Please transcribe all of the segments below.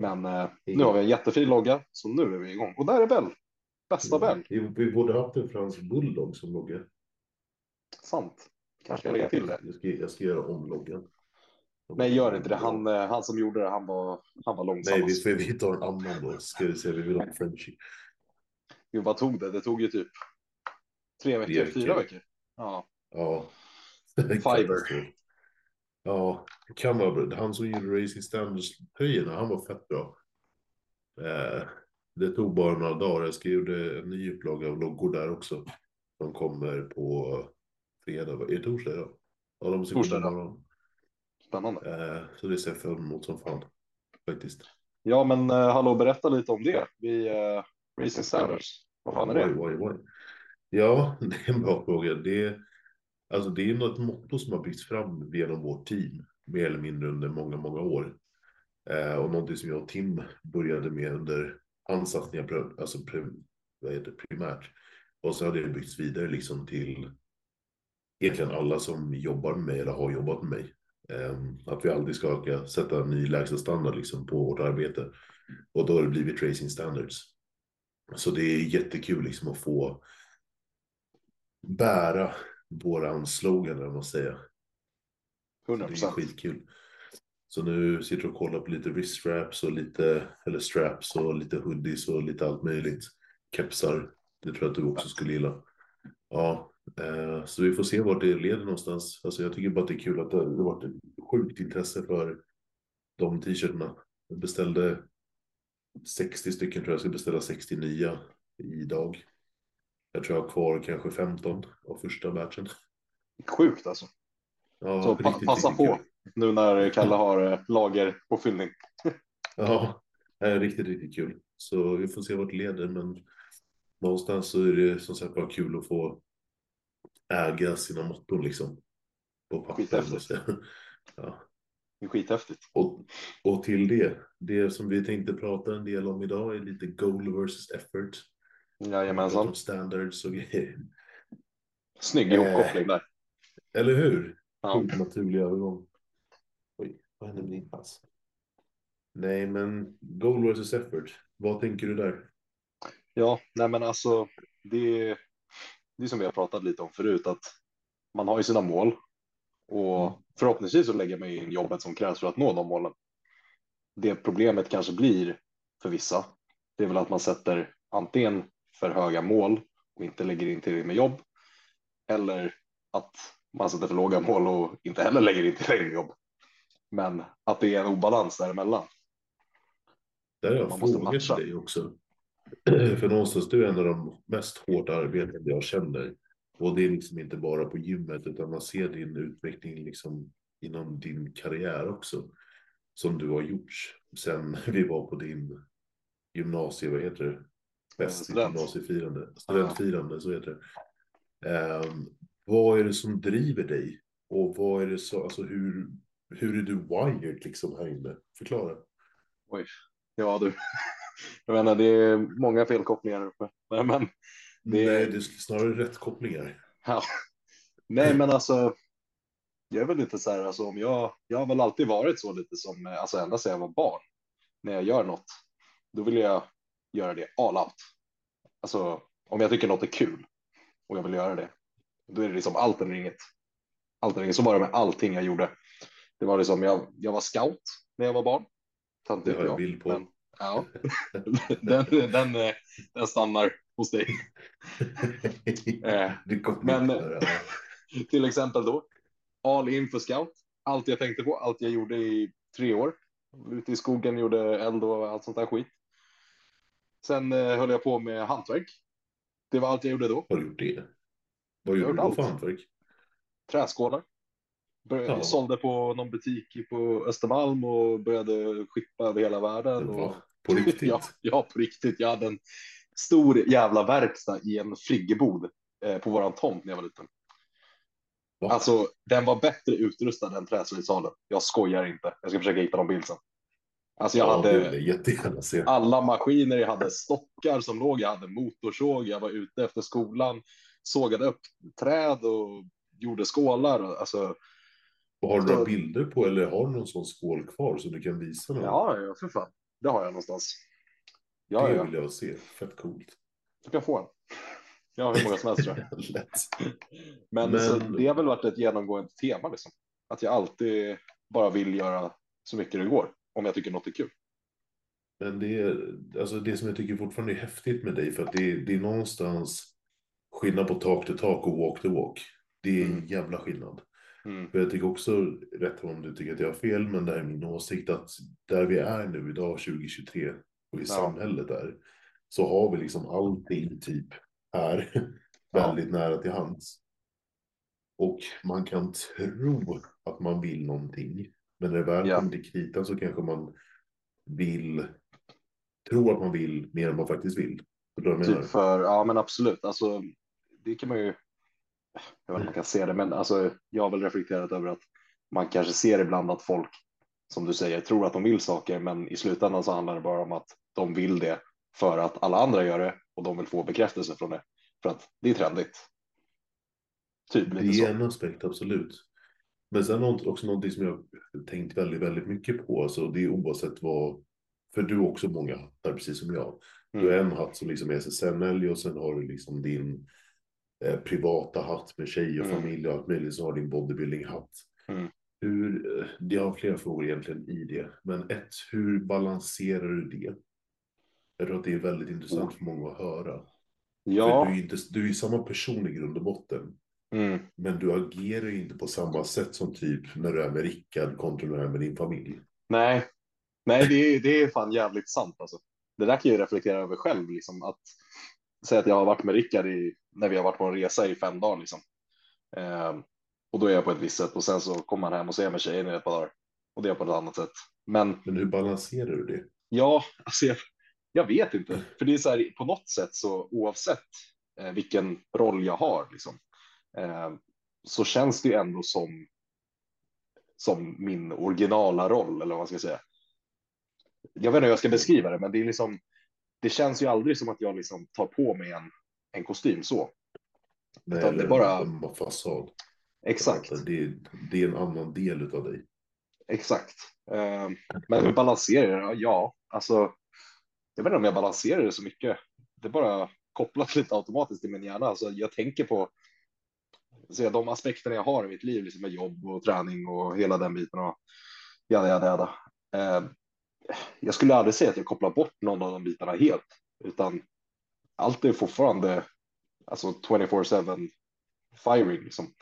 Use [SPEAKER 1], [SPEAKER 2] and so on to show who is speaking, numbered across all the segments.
[SPEAKER 1] Men eh, nu har vi en jättefin logga, så nu är vi igång. Och där är Bell. Bästa Bell.
[SPEAKER 2] Vi, vi borde haft en fransk bulldog som logga.
[SPEAKER 1] Sant. Kanske jag lägga till det.
[SPEAKER 2] Jag ska, jag ska göra om loggan.
[SPEAKER 1] Nej, gör inte det. Han, eh, han som gjorde det, han var, han var långsam.
[SPEAKER 2] Nej, vi, vi tar en annan då. Ska vi se, vi vill ha en Frenchie.
[SPEAKER 1] Gud, vad tog det? Det tog ju typ tre veckor,
[SPEAKER 2] Tre veckor.
[SPEAKER 1] fyra veckor. Ja,
[SPEAKER 2] Ja.
[SPEAKER 1] Fiverr.
[SPEAKER 2] Ja, det kan vara bra. Han som gjorde Racing Standards-höjerna, han var fett bra. Eh, det tog bara några dagar. Jag skrev en ny upplaga av loggor där också. De kommer på fredag. Är det torsdag idag? Ja, de ska
[SPEAKER 1] Torsdag
[SPEAKER 2] imorgon.
[SPEAKER 1] spännande.
[SPEAKER 2] Eh, så det ser jag fram emot som fan. Faktiskt.
[SPEAKER 1] Ja, men eh, hallå, berätta lite om det. Vi, eh, Racing Standards. Vad fan är det?
[SPEAKER 2] Oj, oj, oj. Ja, det är en bra fråga. Det, alltså, det är något motto som har byggts fram genom vårt team, mer eller mindre under många, många år. Eh, och någonting som jag och Tim började med under hans satsningar, alltså prim, vad heter primärt. Och så har det byggts vidare liksom till egentligen alla som jobbar med mig eller har jobbat med mig. Eh, att vi aldrig ska öka, sätta en ny lägsta standard liksom på vårt arbete. Och då har det blivit racing standards. Så det är jättekul liksom att få bära våran slogan, eller vad man säger.
[SPEAKER 1] 100
[SPEAKER 2] Det är skitkul. Så nu sitter och kollar på lite wrist straps och lite, eller straps och lite hoodies och lite allt möjligt. Kepsar, det tror jag att du också skulle gilla. Ja, eh, så vi får se vart det leder någonstans. Alltså jag tycker bara att det är kul att det har varit ett sjukt intresse för de t-shirtarna. Jag beställde 60 stycken tror jag, jag ska beställa 69 idag. Jag tror jag har kvar kanske 15 av första batchen.
[SPEAKER 1] Sjukt alltså.
[SPEAKER 2] Ja,
[SPEAKER 1] Så pa- passa
[SPEAKER 2] riktigt
[SPEAKER 1] på
[SPEAKER 2] kul.
[SPEAKER 1] nu när Kalle har eh, lagerpåfyllning.
[SPEAKER 2] Ja, det är riktigt, riktigt kul. Så vi får se vart det leder, men någonstans så är det som sagt bara kul att få äga sina motton liksom. På papper. Ja.
[SPEAKER 1] Det är skithäftigt.
[SPEAKER 2] Och, och till det, det som vi tänkte prata en del om idag är lite goal versus effort.
[SPEAKER 1] Jajamensan.
[SPEAKER 2] Standards och grejer.
[SPEAKER 1] Snygg
[SPEAKER 2] Eh.
[SPEAKER 1] ihopkoppling där.
[SPEAKER 2] Eller hur?
[SPEAKER 1] Ja.
[SPEAKER 2] Naturlig övergång. Oj, vad hände med din pass? Nej, men goal versus effort. Vad tänker du där?
[SPEAKER 1] Ja, nej men alltså det, det är som vi har pratat lite om förut att man har ju sina mål och förhoppningsvis så lägger man in jobbet som krävs för att nå de målen. Det problemet kanske blir för vissa, det är väl att man sätter antingen för höga mål och inte lägger in tillräckligt med jobb eller att man sätter för låga mål och inte heller lägger in tillräckligt med jobb. Men att det är en obalans däremellan.
[SPEAKER 2] Där har jag
[SPEAKER 1] Man måste matcha.
[SPEAKER 2] dig också. För någonstans, du är en av de mest hårt arbetande jag känner. Och det är liksom inte bara på gymmet, utan man ser din utveckling liksom inom din karriär också. Som du har gjort sen vi var på din gymnasie, vad heter det? Bäst gymnasiefirande. Studentfirande, så heter det. Ehm, vad är det som driver dig? Och vad är det så, alltså hur, hur är du wired liksom här inne? Förklara.
[SPEAKER 1] Ja, du. Jag menar, det är många felkopplingar uppe. Men, men, Det-
[SPEAKER 2] Nej, det är snarare rätt kopplingar.
[SPEAKER 1] ja. Nej, men alltså. Jag är väl lite så här, alltså om jag, jag har väl alltid varit så lite som, alltså ända sedan jag var barn. När jag gör något, då vill jag göra det all out. Alltså om jag tycker något är kul och jag vill göra det, då är det liksom allt eller inget. Allt eller inget. Så var det med allting jag gjorde. Det var liksom, jag, jag var scout när jag var barn. Tant
[SPEAKER 2] Det har jag bild på.
[SPEAKER 1] men- Ja, den, den, den stannar hos dig. Eh, men-. Till exempel då, all in för scout. Allt jag tänkte på, allt jag gjorde i tre år. Ute i skogen, gjorde eld och allt sånt där skit. Sen eh, höll jag på med hantverk. Det var allt jag gjorde då.
[SPEAKER 2] Har du gjort det? Vad gjorde du då för hantverk?
[SPEAKER 1] Träskålar. Bör-
[SPEAKER 2] Ja.
[SPEAKER 1] Sålde på någon butik på Östermalm och började skippa över hela världen. Och...
[SPEAKER 2] På riktigt?
[SPEAKER 1] ja, ja, på riktigt. Jag hade en stor jävla verkstad i en friggebod eh, på våran tomt när jag var liten.
[SPEAKER 2] Va?
[SPEAKER 1] Alltså, den var bättre utrustad än träslöjdssalen. Jag skojar inte. Jag ska försöka hitta någon bild sen. Alltså, jag
[SPEAKER 2] ja,
[SPEAKER 1] hade alla maskiner. Jag hade stockar som låg. Jag hade motorsåg. Jag var ute efter skolan, sågade upp träd och gjorde skålar. Alltså,
[SPEAKER 2] Och har du några bilder på eller har du någon sån skål kvar så du kan visa någon?
[SPEAKER 1] ja, ja, för fan. det har jag någonstans. Ja,
[SPEAKER 2] det
[SPEAKER 1] ja.
[SPEAKER 2] vill jag se. Fett coolt.
[SPEAKER 1] Du kan få en. Jag har hur många som helst tror jag. Men,
[SPEAKER 2] Men-
[SPEAKER 1] Så det har väl varit ett genomgående tema liksom. Att jag alltid bara vill göra så mycket det går. Om jag tycker något är kul.
[SPEAKER 2] Men det, är, alltså det som jag tycker fortfarande är häftigt med dig, för att det, är- det är någonstans skillnad på talk to talk och walk to walk. Det är en
[SPEAKER 1] Mm.
[SPEAKER 2] jävla skillnad.
[SPEAKER 1] Mm.
[SPEAKER 2] För jag tycker också, rätt om du tycker att jag har fel, men det här är min åsikt, att där vi är nu idag 2023 och i
[SPEAKER 1] Ja.
[SPEAKER 2] samhället där, så har vi liksom allting typ här
[SPEAKER 1] Ja.
[SPEAKER 2] väldigt nära till hands. Och man kan tro att man vill någonting, men när det väl
[SPEAKER 1] Ja.
[SPEAKER 2] kommer till kritan så kanske man vill, tror att man vill mer än man faktiskt vill.
[SPEAKER 1] Typ för, ja men absolut. Alltså, det kan man ju. Jag vet inte om man kan se det, men alltså, jag har väl reflekterat över att man kanske ser ibland att folk, som du säger, tror att de vill saker, men i slutändan så handlar det bara om att de vill det för att alla andra gör det och de vill få bekräftelse från det för att det är trendigt. Typ lite
[SPEAKER 2] Det
[SPEAKER 1] så.
[SPEAKER 2] är en aspekt, absolut. Men sen också någonting som jag tänkt väldigt, väldigt mycket på. Alltså det är oavsett vad, för du har också många hattar, precis som jag. Du har
[SPEAKER 1] Mm.
[SPEAKER 2] en hatt som liksom är SSNL och sen har du liksom din eh, privata hatt med tjej och
[SPEAKER 1] Mm.
[SPEAKER 2] familj och allt möjligt. Så har du din bodybuilding-hatt.
[SPEAKER 1] Mm.
[SPEAKER 2] Hur, eh, jag har flera frågor egentligen i det. Men ett, hur balanserar du det? Jag tror att det är väldigt intressant för många att höra. För
[SPEAKER 1] Ja,
[SPEAKER 2] du är ju inte, du är samma person i grund och botten.
[SPEAKER 1] Mm.
[SPEAKER 2] Men du agerar ju inte på samma sätt som typ när du är med Rickard kontra när du är med din familj.
[SPEAKER 1] nej, nej, det är, det är fan jävligt sant alltså. Det där kan jag ju reflektera över själv, liksom att säga att jag har varit med Rickard i, när vi har varit på en resa i fem dagar liksom. Ehm, och då är jag på ett visst sätt och sen så kommer han hem och jag med tjejen i ett par dagar och det är på ett annat sätt. Men
[SPEAKER 2] Men hur balanserar du det?
[SPEAKER 1] ja, alltså jag, jag vet inte, för det är så här på något sätt så oavsett eh, vilken roll jag har liksom, eh, så känns det ju ändå som som min originala roll eller vad man ska säga. Jag vet inte hur jag ska beskriva det, men det är liksom. Det känns ju aldrig som att jag liksom tar på mig en en kostym så.
[SPEAKER 2] Nej,
[SPEAKER 1] Utan det är bara-
[SPEAKER 2] en, fasad.
[SPEAKER 1] Exakt,
[SPEAKER 2] Det, är- det är en annan del av dig.
[SPEAKER 1] exakt. Eh, Men hur balanserar jag? Ja, alltså. Jag vet inte om jag balanserar det så mycket. Det är bara kopplat lite automatiskt i min hjärna. Alltså jag tänker på. Så de aspekterna jag har i mitt liv, liksom med jobb och träning och hela den biten och jada, jada, jada. Eh, jag skulle aldrig säga att jag kopplar bort någon av de bitarna helt, utan allt är fortfarande alltså 24/7 firing liksom.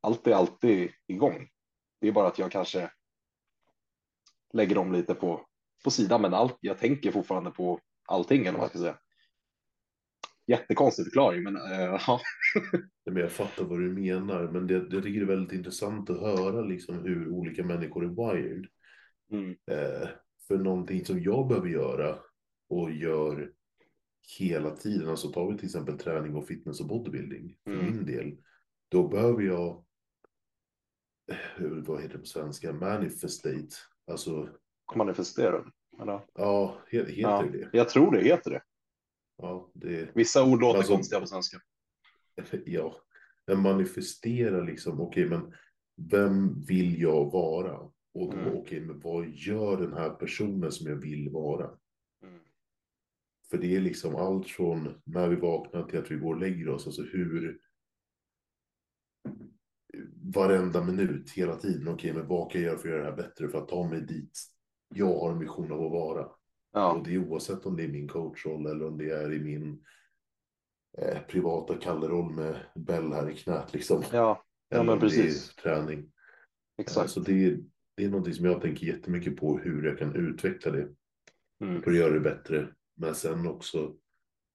[SPEAKER 1] Allt är alltid igång. Det är bara att jag kanske lägger dem lite på på sidan, men allt jag tänker fortfarande på allting eller vad man ska säga. Jättekonstig förklaring, men eh, ja.
[SPEAKER 2] Men jag fattar vad du menar. Men det, jag tycker det är väldigt intressant att höra liksom hur olika människor är wired.
[SPEAKER 1] Mm,
[SPEAKER 2] Eh, för någonting som jag behöver göra och gör hela tiden, alltså tar vi till exempel träning och fitness och bodybuilding för
[SPEAKER 1] Mm.
[SPEAKER 2] min del, då behöver jag, eh, vad heter det på svenska, manifestate, alltså,
[SPEAKER 1] manifesterad. Eller?
[SPEAKER 2] ja, he- heter
[SPEAKER 1] Ja,
[SPEAKER 2] det?
[SPEAKER 1] jag tror det heter det.
[SPEAKER 2] Ja, det,
[SPEAKER 1] Vissa ord låter
[SPEAKER 2] Alltså-
[SPEAKER 1] konstiga på svenska.
[SPEAKER 2] ja, jag manifesterar liksom, okej, men vem vill jag vara? Och då,
[SPEAKER 1] Mm.
[SPEAKER 2] okej, men vad gör den här personen som jag vill vara?
[SPEAKER 1] Mm.
[SPEAKER 2] För det är liksom allt från när vi vaknar till att vi går och lägger oss. Alltså hur... Varenda minut, hela tiden. Okej, men vad kan jag göra för att göra det här bättre? För att ta mig dit jag har en vision av att vara. Och
[SPEAKER 1] Ja,
[SPEAKER 2] det är oavsett om det är min coachroll eller om det är i min eh, privata kalleroll med Bell här i knät liksom.
[SPEAKER 1] ja, ja
[SPEAKER 2] eller
[SPEAKER 1] men
[SPEAKER 2] om det är
[SPEAKER 1] precis.
[SPEAKER 2] träning.
[SPEAKER 1] Exakt.
[SPEAKER 2] Så det, är- det är någonting som jag tänker jättemycket på hur jag kan utveckla det.
[SPEAKER 1] Mm.
[SPEAKER 2] för att göra det bättre. Men sen också,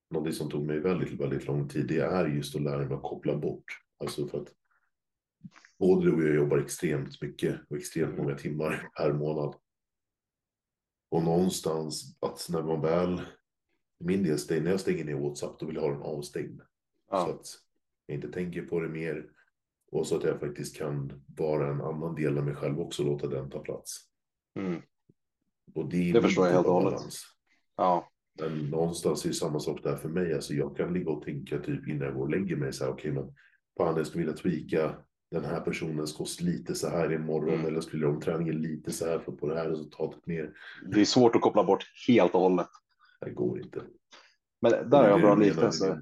[SPEAKER 2] något som tog mig väldigt, väldigt lång tid, det är just att lära mig att koppla bort. Alltså för att både du och jag jobbar extremt mycket och extremt
[SPEAKER 1] Mm.
[SPEAKER 2] många timmar per månad. Och någonstans att när man väl, i min del, när jag stänger ner WhatsApp, då vill jag ha den avstängd. Så
[SPEAKER 1] Ja,
[SPEAKER 2] att jag inte tänker på det mer. Och så att jag faktiskt kan vara en annan del av mig själv också, låta den ta plats.
[SPEAKER 1] mm.
[SPEAKER 2] Och det,
[SPEAKER 1] Det förstår jag helt och hållet. ja,
[SPEAKER 2] Men någonstans är det samma sak där för mig. Alltså jag kan ligga och tänka typ innan jag går och lägger mig så här, okej men fan jag skulle vilja tweaka den här personens kost lite så här imorgon
[SPEAKER 1] Mm.
[SPEAKER 2] eller skulle de träningen lite så här för få det här resultatet mer.
[SPEAKER 1] Det är svårt att koppla bort helt och hållet.
[SPEAKER 2] Det går inte.
[SPEAKER 1] Men där har jag bra liknelse.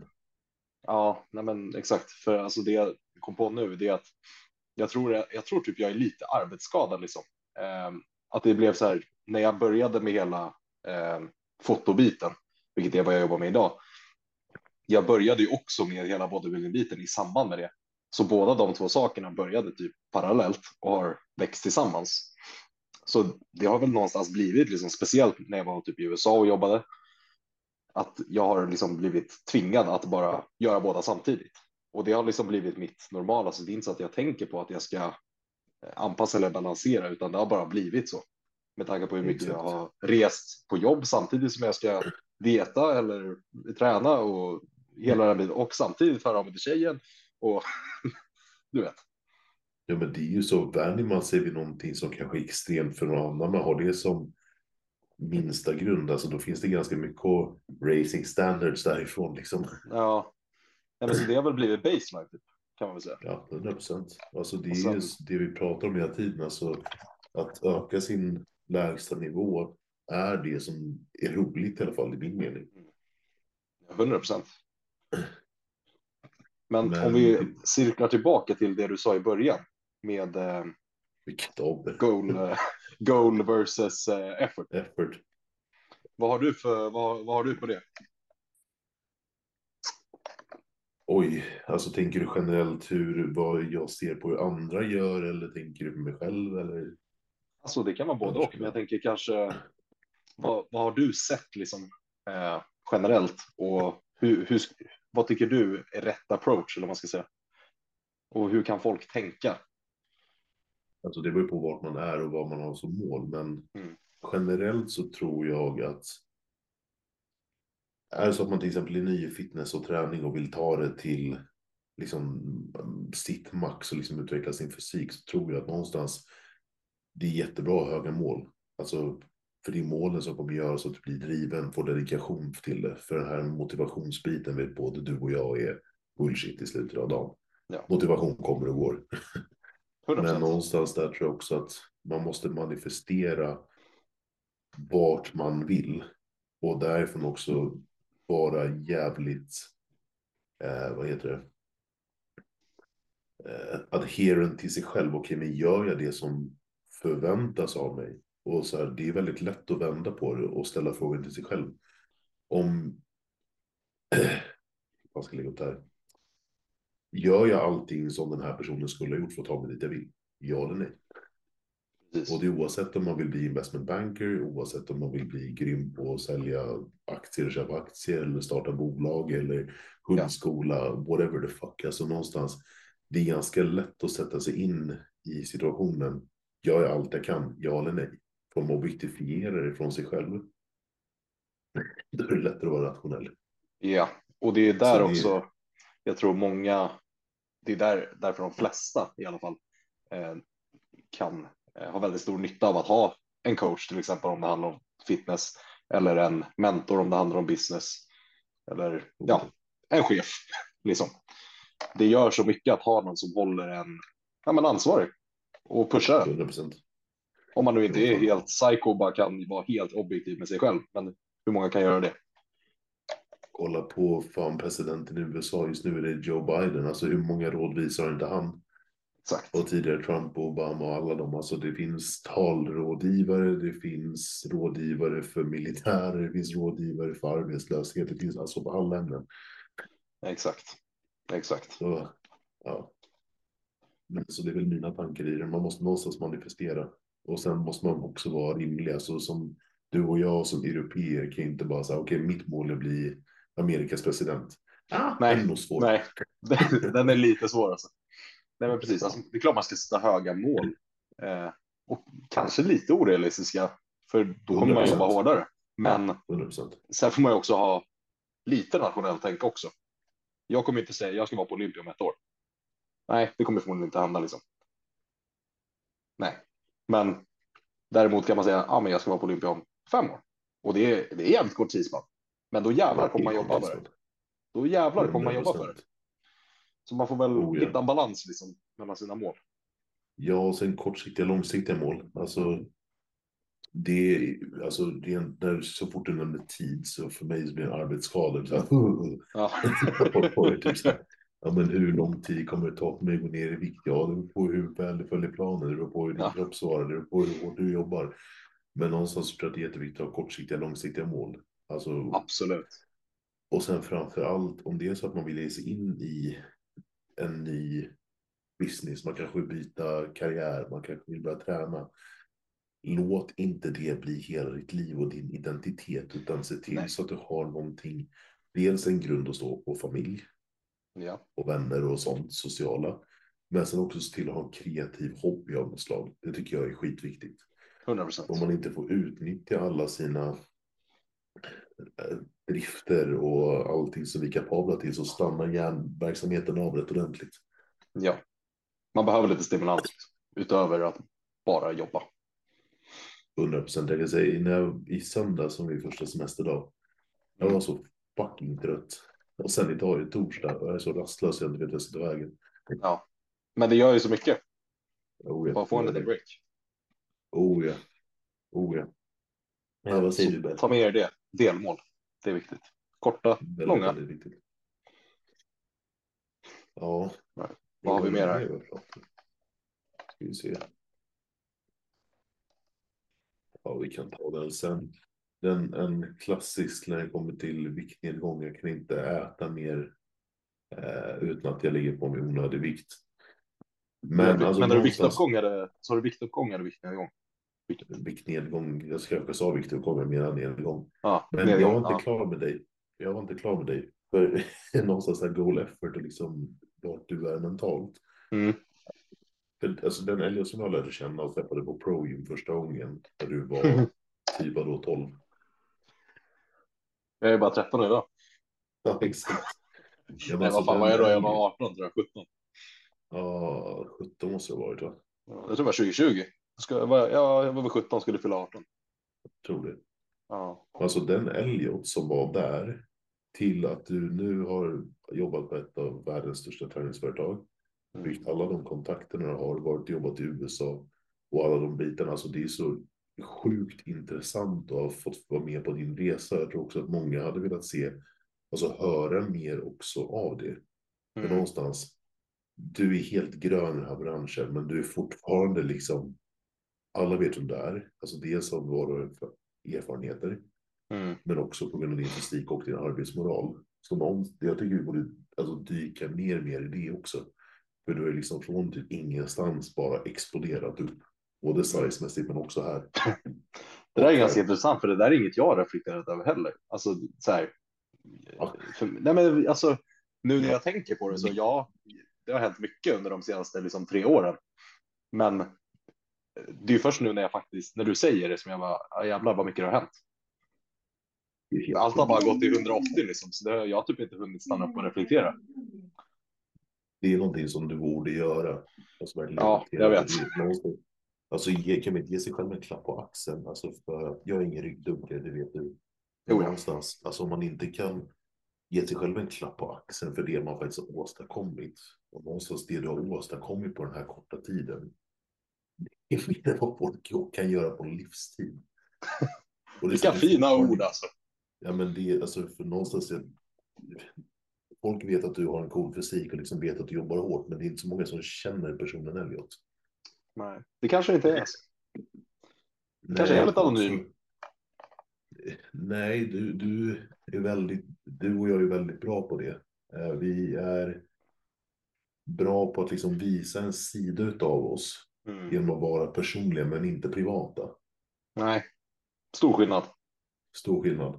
[SPEAKER 1] Ja, nej men exakt. För alltså det jag kom på nu, det är att jag tror, jag tror typ jag är lite arbetsskadad liksom. Ehm, att det blev så här när jag började med hela ehm, fotobiten, vilket är vad jag jobbar med idag. Jag började ju också med hela bodybuilding-biten i samband med det. Så båda de två sakerna började typ parallellt och har växt tillsammans. Så det har väl någonstans blivit liksom speciellt när jag var typ i USA och jobbade. Att jag har liksom blivit tvingad att bara göra båda samtidigt. Och det har liksom blivit mitt normala. Så det är inte så att jag tänker på att jag ska eh, anpassa eller balansera, utan det har bara blivit så. Med tanke på hur mycket jag har rest på jobb samtidigt som jag ska dieta eller träna och hela den här biten. Och samtidigt föra av mig till tjejen. Och du vet.
[SPEAKER 2] Ja, men det är ju så. Vänjer man sig vid någonting som kanske är extremt för någon annan, man har det som minsta grund, alltså då finns det ganska mycket racing standards därifrån liksom.
[SPEAKER 1] Ja. Nej, men så det har väl blivit baseline typ, kan man väl säga.
[SPEAKER 2] Ja, 100 procent. Alltså det är
[SPEAKER 1] sen-
[SPEAKER 2] ju det vi pratar om hela tiden, alltså att öka sin lägsta nivå är det som är roligt i alla fall i min mening.
[SPEAKER 1] 100 procent. Men,
[SPEAKER 2] Men-
[SPEAKER 1] om vi cirklar tillbaka till det du sa i början med eh, goal, eh, goal versus eh, effort.
[SPEAKER 2] Effort.
[SPEAKER 1] Vad har du för, vad, vad har du på det?
[SPEAKER 2] Oj, alltså tänker du generellt hur, vad jag ser på hur andra gör eller tänker du på mig själv eller?
[SPEAKER 1] Alltså det kan vara både och, men jag tänker kanske vad, vad har du sett liksom eh, generellt och hur, hur, vad tycker du är rätt approach eller vad man ska säga? Och hur kan folk tänka?
[SPEAKER 2] Alltså det beror på vart man är och vad man har som mål, men
[SPEAKER 1] Mm.
[SPEAKER 2] generellt så tror jag att är det så att man till exempel är ny i fitness och träning och vill ta det till liksom sitt max och liksom utveckla sin fysik så tror jag att någonstans det är jättebra höga mål. Alltså för det är målen som kommer göra så att du blir driven, får dedikation till det. För den här motivationsbiten vet både du och jag är bullshit i slutet av dagen.
[SPEAKER 1] Ja.
[SPEAKER 2] Motivation kommer och går.
[SPEAKER 1] 100
[SPEAKER 2] Men någonstans där tror jag också att man måste manifestera vart man vill. Och därifrån också vara jävligt, eh, vad heter det? Eh, adherent till sig själv. Okej, men gör jag det som förväntas av mig? Och så här, det är väldigt lätt att vända på det och ställa frågan till sig själv. Om... vad ska jag lägga upp det här? Gör jag allting som den här personen skulle ha gjort för att ta mig dit jag vill? Ja eller nej? Och det är oavsett om man vill bli investment banker, oavsett om man vill bli grym på att sälja aktier och köpa aktier eller starta bolag eller hundskola, whatever the fuck. Alltså någonstans, det är ganska lätt att sätta sig in i situationen. Gör jag allt jag kan, ja eller nej? Får man objektifiera det från sig själv. Då är det lättare att vara rationell.
[SPEAKER 1] Ja, och det är där
[SPEAKER 2] det-
[SPEAKER 1] också. Jag tror många. Det är där därför de flesta i alla fall eh, kan eh, ha väldigt stor nytta av att ha en coach, till exempel om det handlar om fitness eller en mentor om det handlar om business eller ja, en chef liksom. Det gör så mycket att ha någon som håller en ja, men ansvarig och pushar en.
[SPEAKER 2] 100 procent.
[SPEAKER 1] Om man nu inte är helt psycho och bara kan vara helt objektiv med sig själv. Men hur många kan göra det?
[SPEAKER 2] Kolla på fan presidenten i USA just nu är det Joe Biden. Alltså hur många råd visar inte han?
[SPEAKER 1] Exakt.
[SPEAKER 2] Och tidigare Trump och Obama och alla dem. Alltså det finns talrådgivare, det finns rådgivare för militärer, det finns rådgivare för arbetslöshet, det finns alltså på alla ämnen.
[SPEAKER 1] Exakt. Exakt.
[SPEAKER 2] Så, ja. Men så det är väl mina tankar i det. Man måste någonstans manifestera. Och sen måste man också vara rimlig. Alltså som du och jag som europeer kan inte bara säga okej mitt mål är att bli Amerikas president. Ah,
[SPEAKER 1] Nej,
[SPEAKER 2] det är nog svårt.
[SPEAKER 1] Nej, den, den är lite svår alltså. Nej, men precis. Alltså, det är klart man ska sätta höga mål eh, och kanske lite orealistiska, för då kommer man
[SPEAKER 2] 100%.
[SPEAKER 1] jobba hårdare. Men
[SPEAKER 2] 100%.
[SPEAKER 1] sen får man ju också ha lite nationellt tänk också. Jag kommer inte säga jag ska vara på Olympia om ett år. Nej, det kommer förmodligen inte hända liksom. Nej, men däremot kan man säga ja, men jag ska vara på Olympia om fem år och det är, det är jävligt kort tidsspann. Men då jävlar kommer man jobba för det. Då jävlar kommer man jobba för det. Så man får väl
[SPEAKER 2] Oh, ja.
[SPEAKER 1] hitta en balans liksom mellan sina mål.
[SPEAKER 2] Ja, och sen kortsiktiga, långsiktiga mål. Alltså, det, är- alltså, det är en, där, så fort du nämner tid så för mig så blir det en arbetsskada. Så här,
[SPEAKER 1] Ja.
[SPEAKER 2] Ja, men hur lång tid kommer det ta för mig att gå ner i vikt? Ja, det beror på hur väl du följer planen, det beror på hur din
[SPEAKER 1] Ja.
[SPEAKER 2] kropp svarar, det beror på hur hårt du jobbar. Men någonstans tror jag att det är jätteviktigt att ha kortsiktiga, långsiktiga mål. Alltså,
[SPEAKER 1] Absolut.
[SPEAKER 2] och sen framför allt om det är så att man vill ge sig in i en ny business, man kanske vill byta karriär, man kanske vill börja träna. Låt inte det bli hela ditt liv och din identitet, utan se till
[SPEAKER 1] Nej.
[SPEAKER 2] så att du har någonting, dels en grund att stå på, familj
[SPEAKER 1] Ja.
[SPEAKER 2] och vänner och sånt, sociala. Men sen också se till att ha en kreativ hobby av något slag. Det tycker jag är skitviktigt.
[SPEAKER 1] 100 procent.
[SPEAKER 2] Om man inte får utnyttja alla sina eh, drifter och allting som vi är kapabla till så stannar hjärnverksamheten av rätt ordentligt.
[SPEAKER 1] Ja. Man behöver lite stimulans utöver att bara jobba.
[SPEAKER 2] 100 procent. Jag kan säga när jag, i söndag som min första semesterdag. Jag var så fucking trött. Och sen idag är det torsdag och jag är så rastlös jag inte vet vart jag ska ta vägen.
[SPEAKER 1] Ja. Men det gör ju så mycket.
[SPEAKER 2] Oh, ja.
[SPEAKER 1] Bara få en liten break.
[SPEAKER 2] Oh ja. Oh ja. Ja, vad säger du?
[SPEAKER 1] Ta med er det. Delmål. Det är viktigt. Korta,
[SPEAKER 2] Väldigt,
[SPEAKER 1] långa.
[SPEAKER 2] väldigt viktigt. Ja.
[SPEAKER 1] Nej. Vad har vi mer här?
[SPEAKER 2] Ska vi se. Ja, vi kan ta den sen. Den, en klassisk när det kommer till viktnedgång. Jag kan inte äta mer eh, utan att jag ligger på mig onödig vikt. Men,
[SPEAKER 1] Men,
[SPEAKER 2] alltså,
[SPEAKER 1] men när du viktuppgång eller så har du viktuppgång eller viktnedgång?
[SPEAKER 2] viktnedgång. Jag ska jag sa viktuppgång, jag menar nedgång.
[SPEAKER 1] Ja,
[SPEAKER 2] Men jag var inte
[SPEAKER 1] ja.
[SPEAKER 2] klar med dig. Jag var inte klar med dig. För någonstans här goal effort och liksom vart du är mentalt.
[SPEAKER 1] Mm.
[SPEAKER 2] För, alltså den Elliot som jag lärde känna och träffade på Pro Gym första gången. När du var typ då 12.
[SPEAKER 1] Jag är bara 13 nu då.
[SPEAKER 2] Ja, exakt. Ja, men
[SPEAKER 1] Nej, vad fan var jag då? Jag var 18 tror jag, 17.
[SPEAKER 2] Ja, 17 måste det ha varit va?
[SPEAKER 1] Ja, Jag tror det var 2020. Ska, jag var, ja, jag var väl 17 skulle fylla 18.
[SPEAKER 2] Tror det.
[SPEAKER 1] Ja.
[SPEAKER 2] Alltså den Elliot som var där till att du nu har jobbat på ett av världens största träningsföretag.
[SPEAKER 1] Mm.
[SPEAKER 2] Byggt alla de kontakterna du har, varit jobbat i USA och alla de bitarna. Alltså det är så sjukt intressant att ha fått vara med på din resa. Jag tror också att många hade velat se, alltså höra mer också av det. För
[SPEAKER 1] Mm.
[SPEAKER 2] någonstans, du är helt grön i den här branschen, men du är fortfarande liksom, alla vet vem du är. Alltså dels av våra erfarenheter,
[SPEAKER 1] Mm.
[SPEAKER 2] men också på grund av din fysik och din arbetsmoral. Så någon, jag tycker vi borde alltså, dyka ner mer i det också. För du är liksom från typ ingenstans bara exploderat upp. Både sizemässigt men också här.
[SPEAKER 1] Det där är ganska
[SPEAKER 2] eh,
[SPEAKER 1] intressant för det där är inget jag har reflekterat över heller. Alltså så här.
[SPEAKER 2] Ja.
[SPEAKER 1] För, nej men alltså nu när jag tänker på det så ja, det har hänt mycket under de senaste liksom, tre åren. Men det är först nu när jag faktiskt, när du säger det som jag bara, "Ja, jävlar vad mycket det har hänt.
[SPEAKER 2] det är helt
[SPEAKER 1] Allt har bara gått i 180 liksom, så det, jag har typ inte hunnit stanna upp och reflektera.
[SPEAKER 2] Det är någonting som du borde göra. Alltså,
[SPEAKER 1] Ja, jag vet.
[SPEAKER 2] Alltså ge, kan man inte ge sig själv en klapp på axeln? Alltså för att jag är ingen ryggdunkare, det vet du.
[SPEAKER 1] Jo,
[SPEAKER 2] någonstans, alltså om man inte kan ge sig själv en klapp på axeln för det man faktiskt har åstadkommit. Och någonstans det du har åstadkommit på den här korta tiden. Det är mer än vad folk kan göra på livstid. Och det
[SPEAKER 1] Vilka fina ord alltså.
[SPEAKER 2] Ja men det är alltså för någonstans. är- Folk vet att du har en cool fysik och liksom vet att du jobbar hårt. Men det är inte så många som känner personen Elliot.
[SPEAKER 1] Nej, det kanske inte är. så. Kanske är
[SPEAKER 2] Nej, också-
[SPEAKER 1] anonym.
[SPEAKER 2] Nej, du, du är väldigt, du och jag är väldigt bra på det. Eh, Vi är bra på att liksom visa en sida utav oss
[SPEAKER 1] Mm.
[SPEAKER 2] genom att vara personliga men inte privata.
[SPEAKER 1] Nej, stor skillnad.
[SPEAKER 2] Stor skillnad.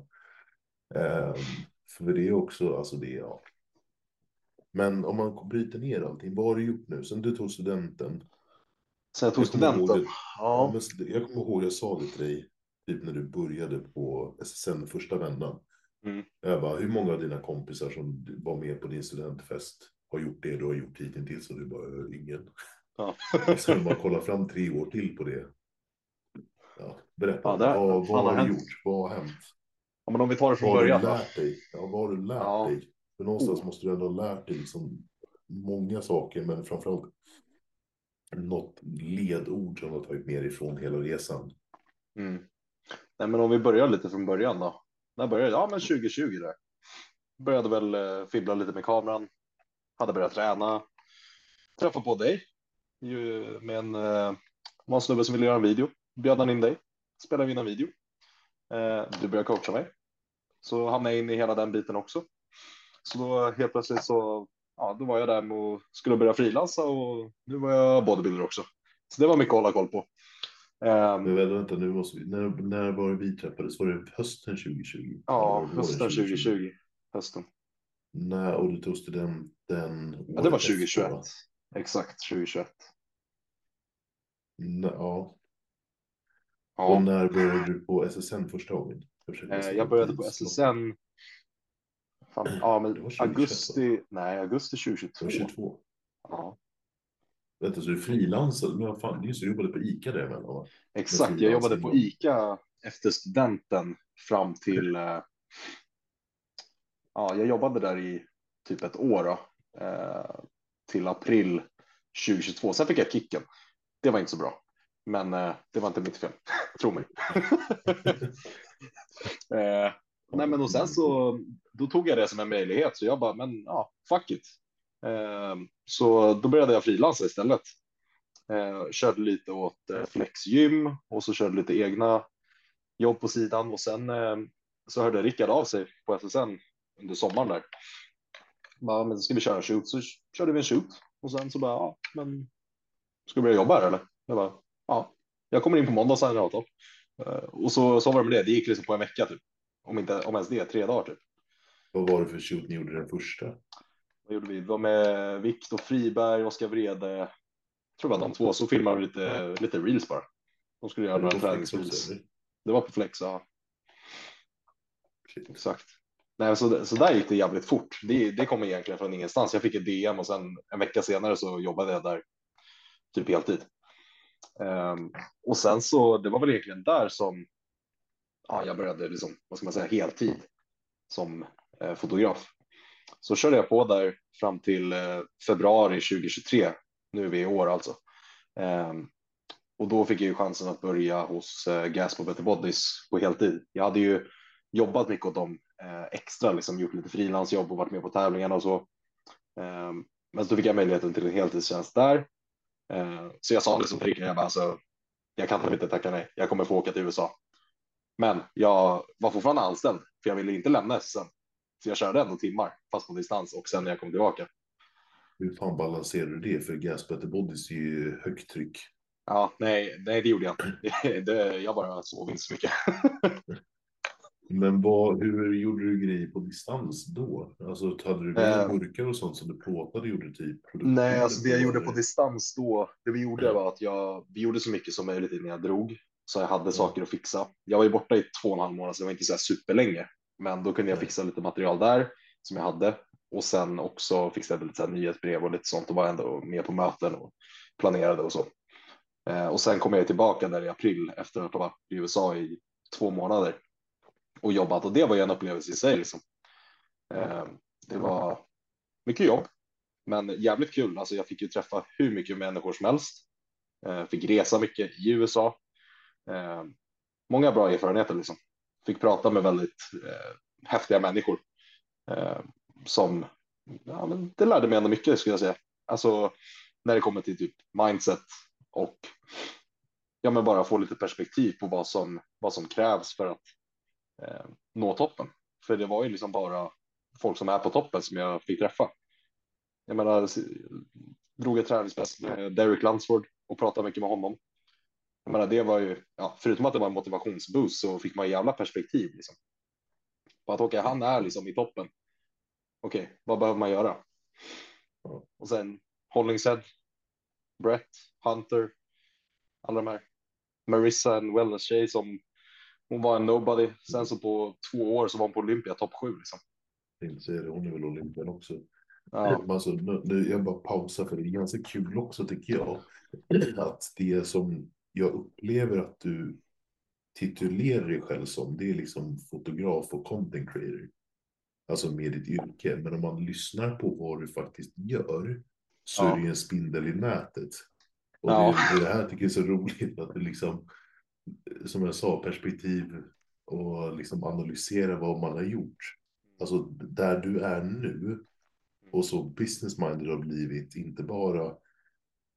[SPEAKER 2] Ehm, för det är också, alltså det ja. Men om man bryter ner allting, vad har du gjort nu? Sen du tog studenten.
[SPEAKER 1] Sen jag tog
[SPEAKER 2] Jag kommer ihåg
[SPEAKER 1] studenten.
[SPEAKER 2] det. Ja, jag kommer ihåg jag sa det till dig, typ när du började på SSN första vändan.
[SPEAKER 1] Mm.
[SPEAKER 2] Jag bara, hur många av dina kompisar som var med på din studentfest har gjort det du har gjort hittills? Och du bara, "Eh, ingen.
[SPEAKER 1] Ja.
[SPEAKER 2] Sen bara kolla fram tre år till på det. Ja, berätta,
[SPEAKER 1] Ja, det-
[SPEAKER 2] vad, vad
[SPEAKER 1] har
[SPEAKER 2] har du
[SPEAKER 1] hänt?
[SPEAKER 2] gjort? Vad har hänt?
[SPEAKER 1] ja, men om vi tar det från
[SPEAKER 2] Vad har du
[SPEAKER 1] början då.
[SPEAKER 2] lärt dig? Ja, vad har du lärt
[SPEAKER 1] Ja.
[SPEAKER 2] dig? För någonstans
[SPEAKER 1] Oh.
[SPEAKER 2] måste du ändå ha lärt dig liksom många saker, men framförallt något ledord som har tagit med dig från hela resan.
[SPEAKER 1] Mm. Nej, men om vi börjar lite från början då. När började Ja, men 2020 där. Började väl eh, fibbla lite med kameran. Hade börjat träna. Träffade på dig. Ju, med en, eh, var en snubbe som ville göra en video. Bjöd han in dig. Spelade vi in en video. Eh, du började coacha mig. Så hamnade jag in i hela den biten också. Så då helt plötsligt så, ja, då var jag där och skulle börja frilansa och nu var jag bodybuilder också. Så det var mycket att hålla koll på.
[SPEAKER 2] Um, Men vänta, vänta, nu måste vi, när, när var det vi träffades? Var det hösten 2020?
[SPEAKER 1] Ja, hösten 2020? 2020. Hösten.
[SPEAKER 2] Nej, och du tog studenten?
[SPEAKER 1] Ja, det var 2021. Efter, Exakt, 2021.
[SPEAKER 2] Nej, ja. ja. Och när började du på SSN första gången?
[SPEAKER 1] Jag, eh, jag började på SSN. Fan, ja, men augusti. Nej, augusti 2022.
[SPEAKER 2] 2022. Ja. Vänta, så du frilansade? Men fan, du jobbade på ICA där va?
[SPEAKER 1] Exakt, jag jobbade på ICA efter studenten fram till. Eh, ja, jag jobbade där i typ ett år då, eh, till april 2022. Sen fick jag kicken. Det var inte så bra, men eh, det var inte mitt fel. Tro mig. nej, men och sen så då tog jag det som en möjlighet, så jag bara, men ja, fuck it. Eh, så då började jag frilansa istället. Eh, körde lite åt eh, och så körde lite egna jobb på sidan och sen eh, så hörde Rickard av sig på SSN under sommaren där. Bara, men ska vi köra en shoot? Så körde vi en shoot och sen så bara, ja, men ska du börja jobba här eller? Jag bara, ja, jag kommer in på måndag och signar avtal. Ehm, och så, så var det med det. Det gick liksom på en vecka typ. Om inte, om ens det, tre dagar typ.
[SPEAKER 2] Vad var det för shoot ni gjorde den första?
[SPEAKER 1] Vad gjorde vi? Det var med Viktor Friberg, Oskar Vrede. Jag tror det var de två. Så filmade vi lite, lite reels bara. De skulle göra några träningsreels. Det var på Flex, ja. Exakt. Nej, så, så där gick det jävligt fort. Det, det kom egentligen från ingenstans. Jag fick ett DM och sen en vecka senare så jobbade jag där typ heltid. Um, och sen så det var väl egentligen där som ja, jag började liksom, vad ska man säga, heltid som eh, fotograf. Så körde jag på där fram till eh, februari 2023. Nu är vi i år alltså. Eh, och då fick jag ju chansen att börja hos eh, Gas på Better Bodies på heltid. Jag hade ju jobbat mycket åt dem eh, extra, liksom gjort lite frilansjobb och varit med på tävlingarna och så. Eh, men så fick jag möjligheten till en heltidstjänst där. Eh, så jag sa liksom till Rickard, jag bara, alltså, jag kan inte tacka nej, jag kommer få åka till USA. Men jag var fortfarande anställd, för jag ville inte lämna SSM. Så jag körde ändå timmar, fast på distans och sen när jag kom tillbaka.
[SPEAKER 2] Hur fan balanserar du det? För Gas Better Bodies är ju högt tryck.
[SPEAKER 1] Ja, nej, nej, det gjorde jag inte. Det, jag bara sov inte så mycket.
[SPEAKER 2] Men vad, hur gjorde du grejer på distans då? Alltså hade du äh, burkar och sånt som du plåtade gjorde typ?
[SPEAKER 1] Nej, alltså det jag gjorde på distans då, det vi gjorde var att jag, vi gjorde så mycket som möjligt innan jag drog. Så jag hade mm. saker att fixa. Jag var ju borta i två och en halv månad, så det var inte så här superlänge. Men då kunde jag fixa lite material där som jag hade. Och sen också fixade lite så här nyhetsbrev och lite sånt och var ändå med på möten och planerade och så. Eh, och sen kom jag tillbaka där i april efter att ha varit i USA i två månader och jobbat och det var ju en upplevelse i sig. Liksom. Eh, det var mycket jobb, men jävligt kul. Alltså jag fick ju träffa hur mycket människor som helst. Eh, fick resa mycket i USA. Eh, många bra erfarenheter liksom. Fick prata med väldigt eh, häftiga människor eh, som ja, men det lärde mig ändå mycket skulle jag säga. Alltså när det kommer till typ mindset och ja, men bara få lite perspektiv på vad som vad som krävs för att eh, nå toppen. För det var ju liksom bara folk som är på toppen som jag fick träffa. Jag menar, drog ett träningspass med Derek Lansford och pratade mycket med honom. Jag menar, det var ju, ja, förutom att det var en motivationsboost så fick man jävla perspektiv liksom. På att okej, okay, han är liksom i toppen. Okej, okay, vad behöver man göra? Och sen Hollingshead, Brett, Hunter, alla de här. Marissa, en wellness tjej som hon var en nobody. Sen så på två år så var hon på Olympia topp sju liksom.
[SPEAKER 2] Det, hon är väl Olympian också. Ja. Alltså, nu, jag bara pausar för det är ganska kul också tycker jag. Att det som jag upplever att du titulerar dig själv som, det är liksom fotograf och content creator. alltså med ditt yrke. Men om man lyssnar på vad du faktiskt gör så
[SPEAKER 1] Ja.
[SPEAKER 2] är det en spindel i nätet. Och
[SPEAKER 1] Ja.
[SPEAKER 2] det, det här tycker jag är så roligt att det liksom, som jag sa, perspektiv och liksom analysera vad man har gjort. Alltså där du är nu och så business minded har blivit, inte bara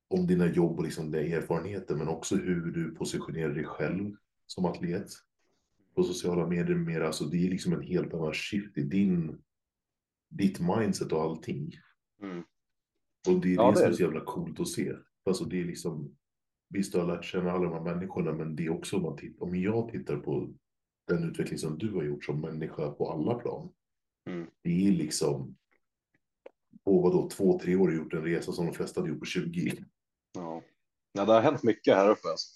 [SPEAKER 2] om dina jobb och liksom dina erfarenheter, men också hur du positionerar dig själv som atlet på sociala medier mer. Alltså det är liksom en helt annan shift i din, ditt mindset och allting.
[SPEAKER 1] Mm.
[SPEAKER 2] Och det är
[SPEAKER 1] Ja,
[SPEAKER 2] det som
[SPEAKER 1] är
[SPEAKER 2] så jävla coolt att se. Alltså det är liksom, visst du har lärt känna alla de här människorna, men det är också om, man tittar, om jag tittar på den utveckling som du har gjort som människa på alla plan.
[SPEAKER 1] Mm.
[SPEAKER 2] Det är liksom, på vadå, två, tre år har gjort en resa som de flesta hade gjort på 20.
[SPEAKER 1] Ja. ja, det har hänt mycket här uppe. Alltså.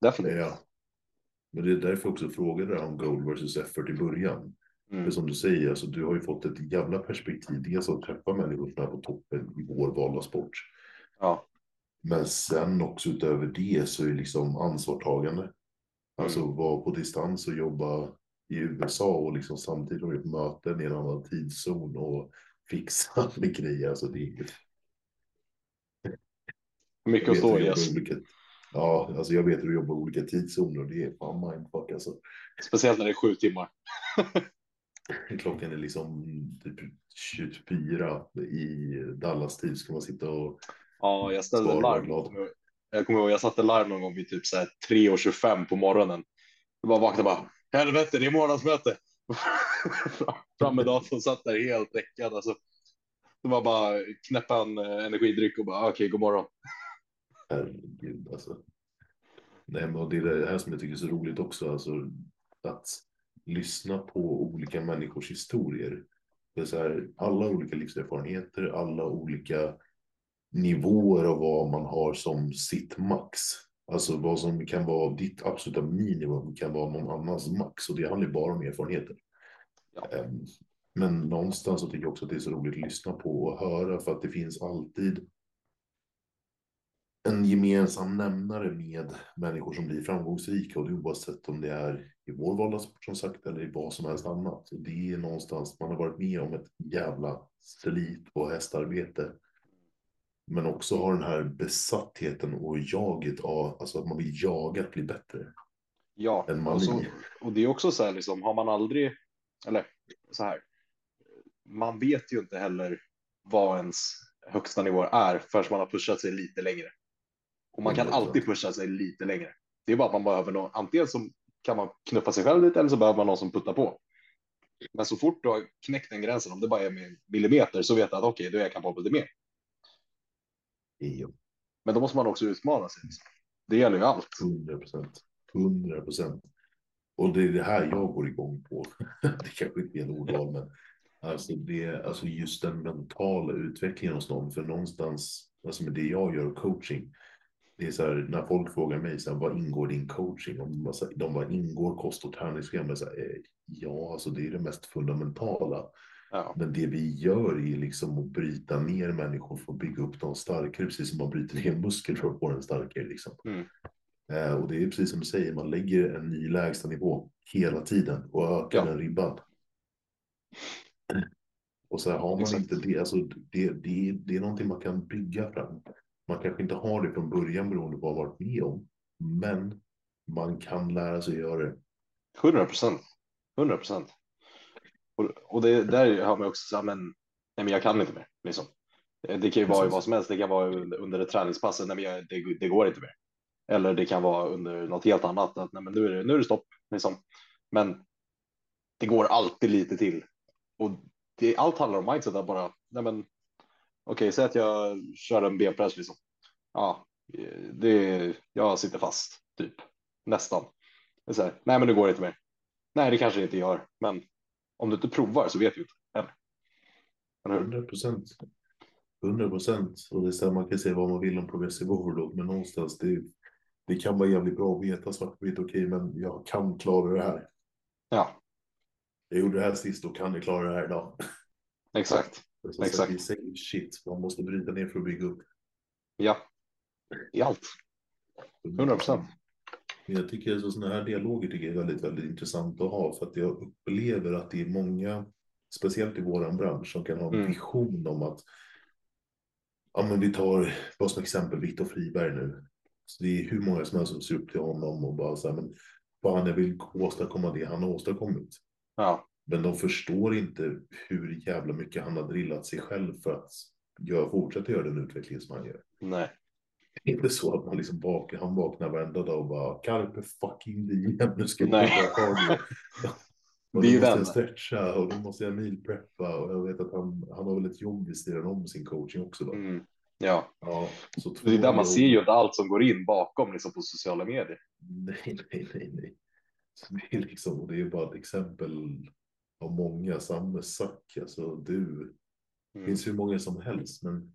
[SPEAKER 1] Definitivt.
[SPEAKER 2] Ja. Men det är därför jag också frågade dig om goal versus effort i början.
[SPEAKER 1] Mm.
[SPEAKER 2] För som du säger, alltså, du har ju fått ett jävla perspektiv. Dels att träffa människor som är på toppen i vår valda sport.
[SPEAKER 1] Ja.
[SPEAKER 2] Men sen också utöver det så är det liksom ansvarstagande. Alltså vara på distans och jobba i USA och liksom samtidigt ha möten i en annan tidszon och fixa med grejer. Alltså det är
[SPEAKER 1] Mycket att stå i. Alltså.
[SPEAKER 2] olika, ja, alltså jag vet hur du jobbar i olika tidszoner och det är fan mindfuck alltså.
[SPEAKER 1] Speciellt när det är sju timmar.
[SPEAKER 2] Klockan är liksom typ 24 i Dallas tid ska man sitta och
[SPEAKER 1] Ja, jag ställde larm. jag kommer ihåg, jag satte larm någon gång vid typ så här 3.25 på morgonen. Jag bara vaknade bara, helvete, det är månadsmöte. Fram med datorn, satt där helt däckad. Alltså. Det var bara knäppa en eh, energidryck och bara, okej, god morgon.
[SPEAKER 2] Herregud alltså. Nej, men det är det här som jag tycker är så roligt också, alltså att lyssna på olika människors historier. Det är så här, alla olika livserfarenheter, alla olika nivåer av vad man har som sitt max. Alltså vad som kan vara ditt absoluta minimum kan vara någon annans max och det handlar bara om erfarenheter.
[SPEAKER 1] Ja.
[SPEAKER 2] Ehm, Men någonstans så tycker jag också att det är så roligt att lyssna på och höra för att det finns alltid en gemensam nämnare med människor som blir framgångsrika och det oavsett om det är i vår valda sport som sagt eller i vad som helst annat. Det är någonstans, man har varit med om ett jävla slit och hästarbete. Men också har den här besattheten och jaget av, alltså att man vill jaga att bli bättre.
[SPEAKER 1] Ja, och, så, och det är också så här, liksom, har man aldrig, eller så här, man vet ju inte heller vad ens högsta nivå är förrän man har pushat sig lite längre. Och man kan
[SPEAKER 2] 100%.
[SPEAKER 1] alltid pusha sig lite längre. Det är bara att man behöver någon, antingen så kan man knuffa sig själv lite eller så behöver man någon som puttar på. Men så fort du har knäckt den gränsen, om det bara är med millimeter, så vet du att okej, då är jag kapabel till mer.
[SPEAKER 2] Jo,
[SPEAKER 1] Men då måste man också utmana sig. Liksom. Det gäller ju allt.
[SPEAKER 2] 100 procent. 100 procent. Och det är det här jag går igång på. det kanske inte är en ordval, men alltså, det, alltså just den mentala utvecklingen hos någon. För någonstans, alltså med det jag gör coaching, det är så här, när folk frågar mig, så här, vad ingår din coaching? Om så här, de bara ingår kost och träningsprogram. Jag säger, eh, ja, alltså det är det mest fundamentala.
[SPEAKER 1] Ja,
[SPEAKER 2] Men det vi gör är liksom att bryta ner människor för att bygga upp dem starkare, precis som man bryter ner muskel för att få den starkare. Liksom.
[SPEAKER 1] Mm.
[SPEAKER 2] Eh, och det är precis som du säger, man lägger en ny lägstanivå hela tiden och ökar
[SPEAKER 1] Ja.
[SPEAKER 2] den ribban. Och så här, har man
[SPEAKER 1] Exakt.
[SPEAKER 2] inte det, alltså det, det, det är någonting man kan bygga fram. Man kanske inte har det från början beroende på vad man varit med om, men man kan lära sig göra det.
[SPEAKER 1] 100 procent. 100 procent. Och, och det där har man också men, nej, men jag kan inte mer. Liksom. Det kan ju vara vad som helst. Det kan vara under, under ett träningspass. Nej, men jag, det, det går inte mer. Eller det kan vara under något helt annat. Att, nej, men nu, är det, nu är det stopp. Liksom. Men det går alltid lite till. Och det, allt handlar om mindset. Att bara, nej, men, okej, säg att jag kör en benpress. Liksom. Ja, det, jag sitter fast, typ. Nästan. Det här, nej, men det går inte mer. Nej, det kanske det inte gör, men om du inte provar så vet du inte. Eller? Eller hur?
[SPEAKER 2] 100 procent. 100 procent. Och det är så här, man kan säga vad man vill om progressive overload, men någonstans det, det kan vara jävligt bra att veta svart på vitt. Okej, men jag kan klara det här.
[SPEAKER 1] Ja,
[SPEAKER 2] Jag gjorde det här sist och kan jag klara det här idag.
[SPEAKER 1] exakt.
[SPEAKER 2] Så
[SPEAKER 1] Exakt.
[SPEAKER 2] Säkert shit. Man måste bryta ner för att bygga upp.
[SPEAKER 1] Ja, i allt. 100 procent.
[SPEAKER 2] Jag tycker att sådana här dialoger tycker jag är väldigt, väldigt intressant att ha för att jag upplever att det är många speciellt i våran bransch, som kan ha en
[SPEAKER 1] Mm.
[SPEAKER 2] vision om att Ja, men vi tar bara som exempel Viktor Friberg nu. Så det är hur många som helst som ser upp till honom och bara så här, men fan, jag vill åstadkomma det han har åstadkommit.
[SPEAKER 1] Ja,
[SPEAKER 2] Men de förstår inte hur jävla mycket han har drillat sig själv för att gör, fortsätta göra den utveckling som han gör.
[SPEAKER 1] nej.
[SPEAKER 2] Det är inte så att man liksom vaknar, han vaknar varenda dag och bara carpe fucking diem, nu ska jag
[SPEAKER 1] Nej.
[SPEAKER 2] i Och
[SPEAKER 1] Det är
[SPEAKER 2] då måste jag stretcha och då måste jag milpreppa och jag vet att han, han har väl ett jobb vid sidan om sin coaching också. Då.
[SPEAKER 1] Mm. Ja,
[SPEAKER 2] Ja, så
[SPEAKER 1] det är där man ser ju inte allt som går in bakom liksom på sociala medier.
[SPEAKER 2] Nej, nej, nej, nej. Så det är liksom, det är bara ett exempel av många. Samme Sack, alltså du. Det
[SPEAKER 1] Mm.
[SPEAKER 2] finns hur många som helst, men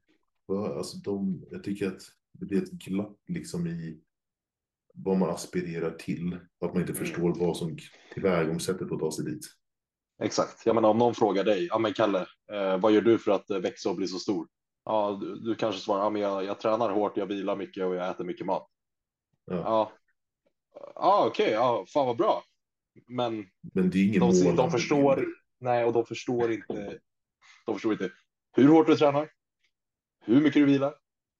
[SPEAKER 2] alltså de, jag tycker att det blir ett glapp liksom i vad man aspirerar till. Att man inte
[SPEAKER 1] Mm.
[SPEAKER 2] förstår vad som tillvägagångssättet att ta sig dit.
[SPEAKER 1] Exakt. Jag menar om någon frågar dig, ja men Kalle, eh, vad gör du för att eh, växa och bli så stor? Ja, du, du kanske svarar, ja men jag, jag tränar hårt, jag vilar mycket och jag äter mycket mat.
[SPEAKER 2] Ja.
[SPEAKER 1] Ja, ja okej, ja, fan vad bra. Men
[SPEAKER 2] Men det är ingen
[SPEAKER 1] de,
[SPEAKER 2] målande
[SPEAKER 1] de förstår, nej, och de förstår inte, de förstår inte hur hårt du tränar, hur mycket du vilar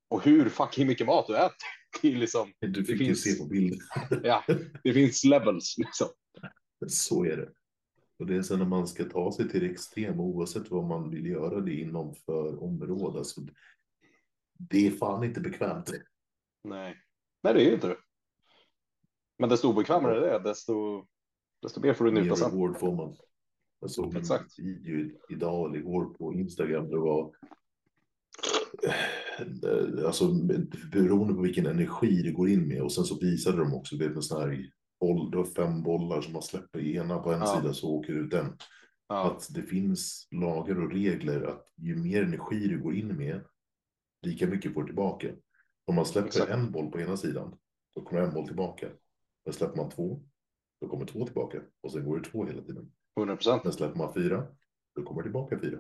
[SPEAKER 1] och hur fucking mycket mat du äter. Det är liksom,
[SPEAKER 2] Du fick
[SPEAKER 1] finns-
[SPEAKER 2] ju se på bild.
[SPEAKER 1] ja, det finns levels liksom.
[SPEAKER 2] Så är det. Och det är sen när man ska ta sig till det extrema oavsett vad man vill göra det inom för område. Alltså, det är fan inte bekvämt.
[SPEAKER 1] Nej, nej det är ju inte det. Men desto obekvämare det är, desto, desto mer får du njuta sen.
[SPEAKER 2] reward får man. Jag såg en
[SPEAKER 1] Exakt.
[SPEAKER 2] video idag eller igår på Instagram. Det var eh, alltså beroende på vilken energi det går in med. Och sen så visade de också, det är en sån här boll, det var fem bollar som man släpper ena på en
[SPEAKER 1] Ja.
[SPEAKER 2] sida så åker ut den.
[SPEAKER 1] Ja,
[SPEAKER 2] Att det finns lagar och regler att ju mer energi du går in med, lika mycket får du tillbaka. Om man släpper
[SPEAKER 1] Exakt.
[SPEAKER 2] en boll på ena sidan, då kommer en boll tillbaka. Men släpper man två, då kommer två tillbaka. Och sen går det två hela tiden.
[SPEAKER 1] 100 procent.
[SPEAKER 2] Men släpper man fyra, då kommer tillbaka fyra.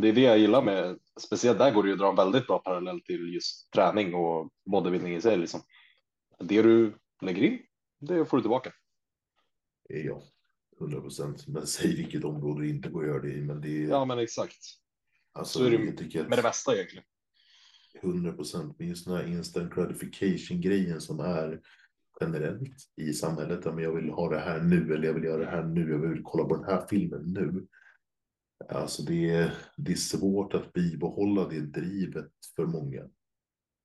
[SPEAKER 1] Det är det jag gillar med, speciellt där går det ju att dra en väldigt bra parallell till just träning och bodybuilding i sig. Liksom. Det du lägger in, det får du tillbaka.
[SPEAKER 2] Är jag. 100 procent. Men säg vilket område det inte går att göra det i. Men det är,
[SPEAKER 1] Ja, men exakt.
[SPEAKER 2] alltså,
[SPEAKER 1] så är det
[SPEAKER 2] att
[SPEAKER 1] Med det mesta egentligen.
[SPEAKER 2] 100 procent. Men just den här instant gratification grejen som är generellt i samhället. Ja, men jag vill ha det här nu eller jag vill göra det här nu. Jag vill kolla på den här filmen nu. Alltså det är, det är svårt att bibehålla det drivet för många.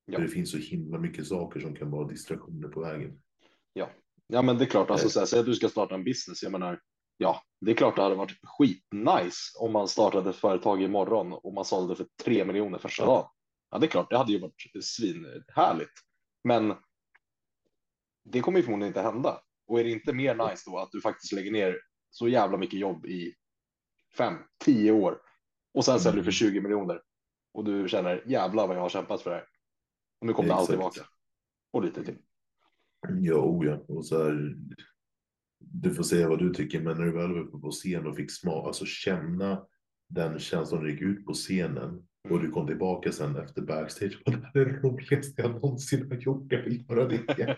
[SPEAKER 1] Ja.
[SPEAKER 2] För det finns så himla mycket saker som kan vara distraktioner på vägen.
[SPEAKER 1] Ja, men det är klart, alltså,
[SPEAKER 2] Eh.
[SPEAKER 1] här, säg att du ska starta en business. Jag menar, ja, det är klart det hade varit skitnice om man startade ett företag imorgon och man sålde för tre miljoner första dagen. Ja, det är klart, det hade ju varit svinhärligt. Men det kommer ju förmodligen inte hända. Och är det inte mer nice då att du faktiskt lägger ner så jävla mycket jobb i fem, tio år och sen säljer du för 20 miljoner och du känner jävlar vad jag har kämpat för det här. Och nu kommer allt
[SPEAKER 2] Exakt.
[SPEAKER 1] tillbaka. Och lite till.
[SPEAKER 2] Ja, oh ja. Och så här, du får säga vad du tycker, men när du väl var uppe på scen och fick smak, alltså känna den känslan du gick ut på scenen och du kom tillbaka sen efter backstage. Det är det roligaste jag någonsin har gjort. Jag vill göra det igen.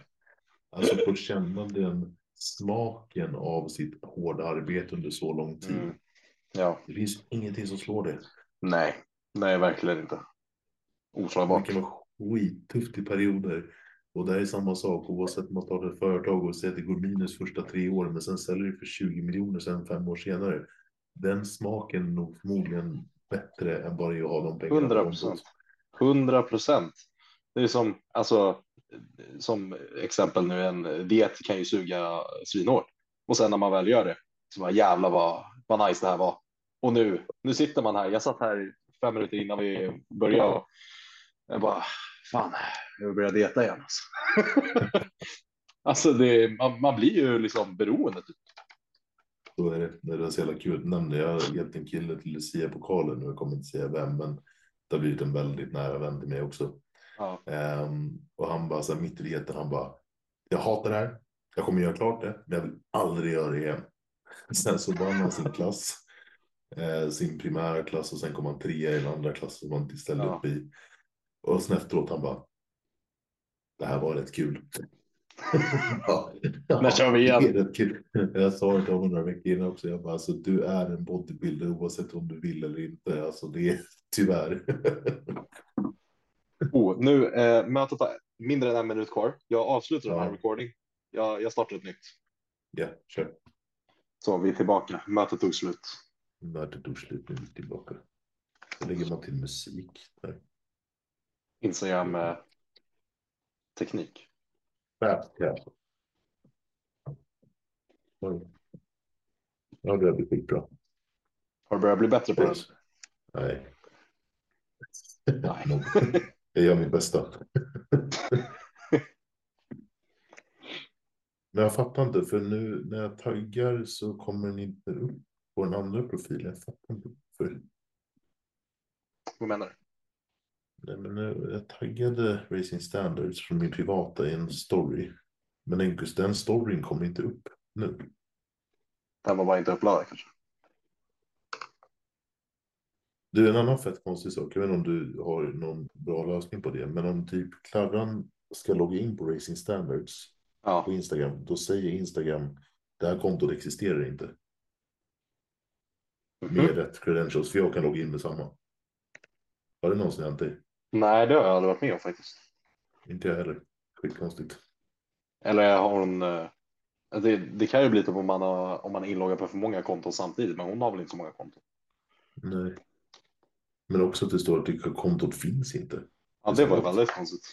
[SPEAKER 2] Alltså få känna den smaken av sitt hårda arbete under så lång tid.
[SPEAKER 1] Mm. Ja.
[SPEAKER 2] Det finns ingenting som slår det.
[SPEAKER 1] Nej, nej, verkligen inte.
[SPEAKER 2] Det
[SPEAKER 1] Oslagbart.
[SPEAKER 2] kan vara skittufft i perioder. Och det är samma sak oavsett om man startar ett företag och säger att det går minus första tre åren men sen säljer det för 20 miljoner sen fem år senare. Den smaken är nog förmodligen bättre än bara att ha de pengarna. på
[SPEAKER 1] 100
[SPEAKER 2] kontot.
[SPEAKER 1] procent. 100 procent. Det är som, alltså, som exempel nu, en diet kan ju suga svinhårt. Och sen när man väl gör det, så bara jävlar vad, vad nice det här var. Och nu, nu sitter man här. Jag satt här fem minuter innan vi började och jag bara, fan, jag vill börja dieta igen. Alltså, alltså det, man, man blir ju liksom beroende. Typ.
[SPEAKER 2] Så är det. Det är så jävla kul. Nämnde jag har hjälpt en kille till Lucia-pokalen nu. Jag kommer inte säga vem, men det har blivit en väldigt nära vän till mig också.
[SPEAKER 1] Ja,
[SPEAKER 2] Ehm, och han bara så här, mitt i dieten, han bara. Jag hatar det här. Jag kommer göra klart det, men jag vill aldrig göra det igen. Sen så vann han sin klass. Eh, sin primära klass och sen kom han trea i en andra klass som han inte ställde
[SPEAKER 1] Ja.
[SPEAKER 2] upp i. Och sen efteråt han bara. Det här var rätt kul. ja,
[SPEAKER 1] När kör vi igen?
[SPEAKER 2] Jag sa det till honom några veckor innan också. Jag bara, alltså, du är en bodybuilder oavsett om du vill eller inte. Alltså, det är tyvärr.
[SPEAKER 1] Oh, nu eh, mötet har mindre än en minut kvar. Jag avslutar den här
[SPEAKER 2] Ja.
[SPEAKER 1] recording. Jag, jag startar ett nytt.
[SPEAKER 2] ja, kör.
[SPEAKER 1] Så vi är tillbaka. Mötet tog slut.
[SPEAKER 2] Mötet tog slut, nu är vi tillbaka. Då lägger man till musik. Där.
[SPEAKER 1] Instagram eh, teknik.
[SPEAKER 2] Fastcast. Oj. Ja, det blir skitbra.
[SPEAKER 1] Har du börjat bli bättre på det?
[SPEAKER 2] Nej.
[SPEAKER 1] Nej.
[SPEAKER 2] Jag gör mitt bästa. Men jag fattar inte, för nu när jag taggar så kommer den inte upp på den andra profilen. Jag fattar inte för.
[SPEAKER 1] Vad menar du?
[SPEAKER 2] Nej, men nu, jag taggade Racing Standards från min privata i en story. Men den, den storyn kommer inte upp nu.
[SPEAKER 1] Den var bara inte uppladdad kanske.
[SPEAKER 2] Du, en annan fett konstig sak. Jag vet inte om du har någon bra lösning på det. Men om typ Klarran ska logga in på Racing Standards på
[SPEAKER 1] Ja,
[SPEAKER 2] Instagram. Då säger Instagram det här kontot existerar inte. Med
[SPEAKER 1] Mhm.
[SPEAKER 2] rätt credentials. För jag kan logga in med samma. Har det någonsin hänt dig?
[SPEAKER 1] Nej, det har jag aldrig varit med om faktiskt.
[SPEAKER 2] Inte jag heller. Skitkonstigt.
[SPEAKER 1] Eller har hon... eh, Det, det kan ju bli typ om man, har, om man är inloggad på för många konton samtidigt, men hon har väl inte så många konton.
[SPEAKER 2] Nej. Men också att det står att det kontot finns inte.
[SPEAKER 1] Ja, det var ju väldigt konstigt.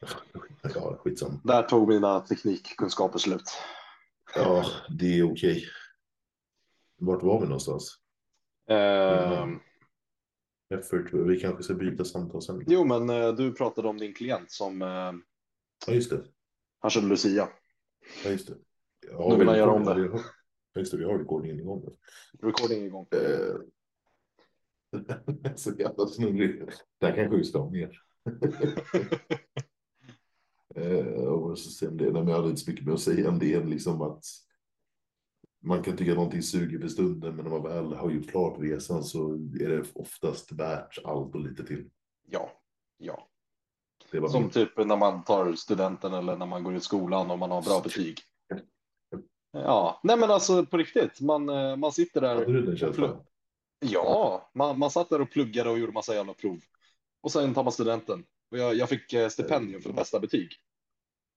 [SPEAKER 2] Ja, skitsamma.
[SPEAKER 1] Där tog mina teknikkunskaper slut.
[SPEAKER 2] Ja, det är okej. Vart var vi någonstans?
[SPEAKER 1] Ehm,
[SPEAKER 2] Effort. Vi kanske ska byta samtal sen.
[SPEAKER 1] jo, men eh, du pratade om din klient som eh,
[SPEAKER 2] Ja, just det.
[SPEAKER 1] han körde Lucia.
[SPEAKER 2] Ja, just det. Ja,
[SPEAKER 1] Nu vill
[SPEAKER 2] vi-
[SPEAKER 1] han göra om det.
[SPEAKER 2] vi har- Ja, just det. Vi har recordingen igång. nu.
[SPEAKER 1] Recording igång.
[SPEAKER 2] Eh, Så jävla snurrig. Det här kanske vi ska ha mer. Eh, och säga om det? Nej, men jag hade inte så mycket mer att säga än det. Liksom att man kan tycka att någonting suger för stunden, men när man väl har gjort klart resan så är det oftast värt allt och lite till.
[SPEAKER 1] Ja, ja. Som typ när man tar studenten eller när man går ut skolan och man har bra betyg. Ja, nej men alltså på riktigt. Man, eh, man sitter där.
[SPEAKER 2] Hade du den känslan?
[SPEAKER 1] Ja, man, man satt där och pluggade och gjorde massa jävla prov. Och sen tar man studenten. Och jag, jag fick eh, stipendium för bästa betyg.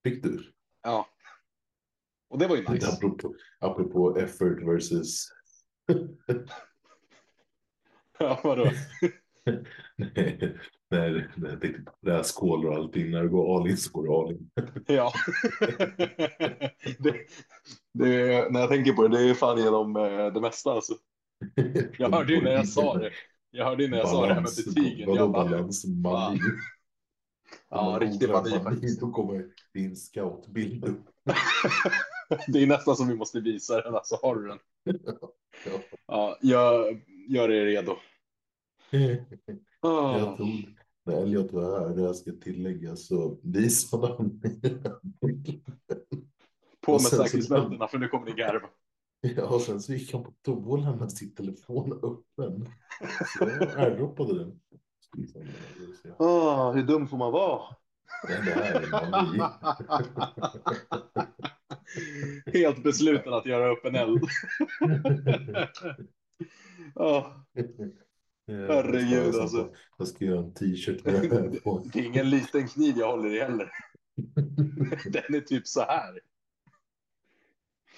[SPEAKER 2] Fick du?
[SPEAKER 1] Ja. Och det var ju nice.
[SPEAKER 2] Apropå, apropå effort versus...
[SPEAKER 1] Ja, vadå?
[SPEAKER 2] nej, nej, jag tänkte på det här skål och allting. När du går all in så går du all in.
[SPEAKER 1] Ja. det, det, när jag tänker på det, det är fan genom eh, det mesta alltså. Jag hörde ju när jag sa det. Jag hörde ju när jag sa det här med betygen.
[SPEAKER 2] Vadå
[SPEAKER 1] Jag bara,
[SPEAKER 2] balans? Mani?
[SPEAKER 1] ja, riktig mani faktiskt.
[SPEAKER 2] Då kommer din scoutbild upp.
[SPEAKER 1] Det är nästan som vi måste visa den, alltså har du den?
[SPEAKER 2] Ja.
[SPEAKER 1] Ja, jag gör er redo.
[SPEAKER 2] Jag
[SPEAKER 1] Ah,
[SPEAKER 2] tog, när Elliot var här, det jag ska tillägga, så visade han
[SPEAKER 1] på med säkerhetsbältena för nu kommer ni garva.
[SPEAKER 2] Ja, och sen så gick han på toa och lämnade sin telefon öppen. Så jag airdroppade den.
[SPEAKER 1] Ah, hur dum får man vara?
[SPEAKER 2] Det här är mani.
[SPEAKER 1] Helt besluten att göra upp en eld. Ah, Herregud, alltså.
[SPEAKER 2] Jag ska göra en t-shirt med det här på.
[SPEAKER 1] det är ingen liten kniv jag håller i heller. Den är typ så här.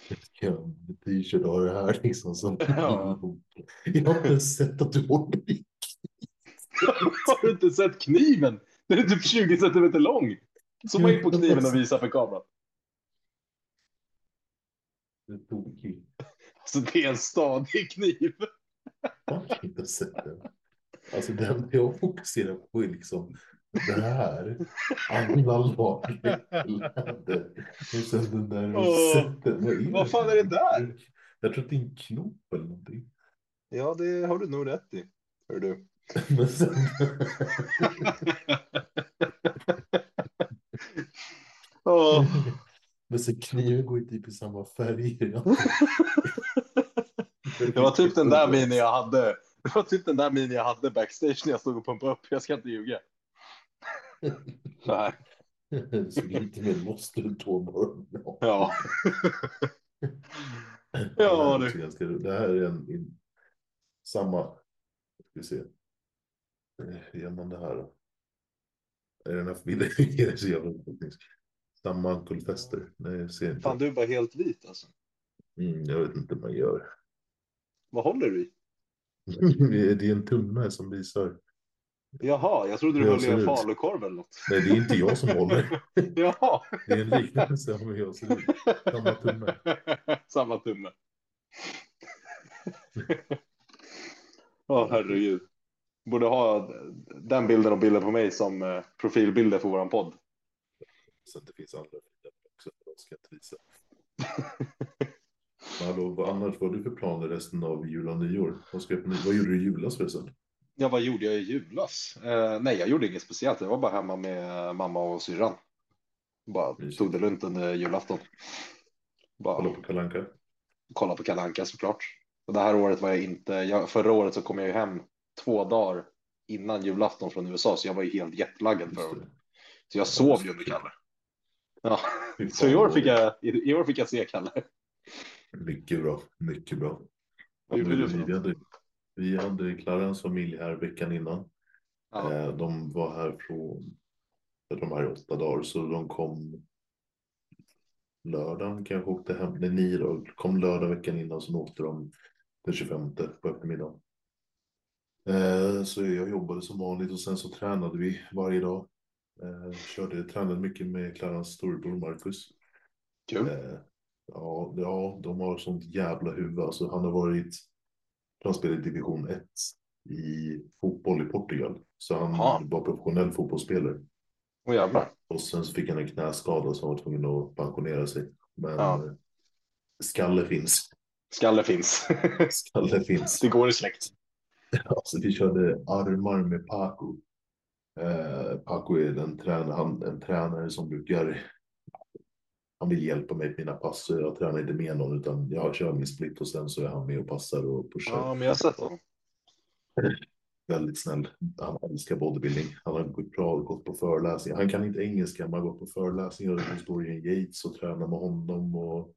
[SPEAKER 2] Jag ska göra en t-shirt och ha det här liksom som
[SPEAKER 1] Ja.
[SPEAKER 2] Jag har inte sett att du håller i.
[SPEAKER 1] Har du inte sett kniven? Den är typ 20 centimeter lång. Zooma in på kniven och visa för kameran.
[SPEAKER 2] Du är tokig.
[SPEAKER 1] Alltså det är en stadig kniv.
[SPEAKER 2] Jag har inte sett den. Alltså den jag fokuserar på är liksom det här. Alla lager läder. Och sen den där rosetten. Vad,
[SPEAKER 1] fan är det där?
[SPEAKER 2] Jag tror att det är en knop eller någonting.
[SPEAKER 1] Ja, det har du nog rätt i. Hör du.
[SPEAKER 2] Men sen...
[SPEAKER 1] Åh,
[SPEAKER 2] Men sen kniven går ju typ i samma färger.
[SPEAKER 1] Det var typ den där mini jag hade. Det var typ den där mini jag hade backstage när jag stod och pumpade upp. Jag ska inte ljuga. Nej.
[SPEAKER 2] Så lite mer måste du tå bara.
[SPEAKER 1] Ja.
[SPEAKER 2] Ja, det, är ganska, det här är en, en samma. Ska vi se. Eh, man det här då? Är den här bilden så jävla. Samma ankelfester. Nej, jag ser inte.
[SPEAKER 1] Fan, du är bara helt vit alltså.
[SPEAKER 2] Mm, jag vet inte vad man gör.
[SPEAKER 1] Vad håller du i?
[SPEAKER 2] Det är en tumme som visar.
[SPEAKER 1] Jaha, jag trodde du höll i en falukorv eller något.
[SPEAKER 2] Nej, det är inte jag som håller.
[SPEAKER 1] Jaha.
[SPEAKER 2] Det är en liknelse om hur jag ser ut. Samma tumme.
[SPEAKER 1] Samma tumme. Ja, herregud. Borde ha den bilden och bilden på mig som eh, profilbilder för våran podd.
[SPEAKER 2] Så att det finns andra bilder också. De ska inte visa. Hallå, vad annars vad har du för planer resten av jul och nyår? Vad, ska vad gjorde du i julas förresten?
[SPEAKER 1] Ja, vad gjorde jag i julas? Eh, nej, jag gjorde inget speciellt. Jag var bara hemma med mamma och syrran. Bara
[SPEAKER 2] Mysigt.
[SPEAKER 1] tog det lugnt under julafton. Bara
[SPEAKER 2] Kolla på Kalle Anka?
[SPEAKER 1] kolla på Kalle Anka såklart. Och det här året var jag inte, jag, förra året så kom jag ju hem två dagar innan julafton från USA, så jag var ju helt jetlaggad förra året. Så jag sov ju under Kalle. Ja, så i år fick jag, i, år fick jag se Kalle.
[SPEAKER 2] Mycket bra, mycket bra.
[SPEAKER 1] Vad gjorde du
[SPEAKER 2] vi, hade, Clarens familj här veckan innan.
[SPEAKER 1] Ja.
[SPEAKER 2] Eh, De var här från, de här i åtta dagar, så de kom lördagen kanske åkte hem, nej nio dagar, kom lördag veckan innan, så åkte de den 25 på eftermiddagen. Eh, Så jag jobbade som vanligt och sen så tränade vi varje dag. Eh, Körde, tränade mycket med Clarens storebror Marcus.
[SPEAKER 1] Kul.
[SPEAKER 2] Ja, ja, de har sånt jävla huvud. Alltså, han har varit, han spelade i division 1 i fotboll i Portugal. Så han
[SPEAKER 1] Jaha.
[SPEAKER 2] var professionell fotbollsspelare.
[SPEAKER 1] Jävlar.
[SPEAKER 2] Och sen så fick han en knäskada så han var tvungen att pensionera sig. Men
[SPEAKER 1] Ja.
[SPEAKER 2] eh, skalle finns.
[SPEAKER 1] Skalle finns.
[SPEAKER 2] Skalle finns.
[SPEAKER 1] det går i släkt.
[SPEAKER 2] Alltså, vi körde armar med Paco. Eh, Paco är en tränare, han, en tränare som brukar han vill hjälpa mig med mina pass. Jag tränar inte med någon utan jag kör min split och sen så är han med och passar och pushar.
[SPEAKER 1] Ja, men jag sett honom.
[SPEAKER 2] Väldigt snäll. Han älskar bodybuilding. Han har gått på föreläsningar. Han kan inte engelska, men har gått på föreläsningar i en Yates och tränar med honom och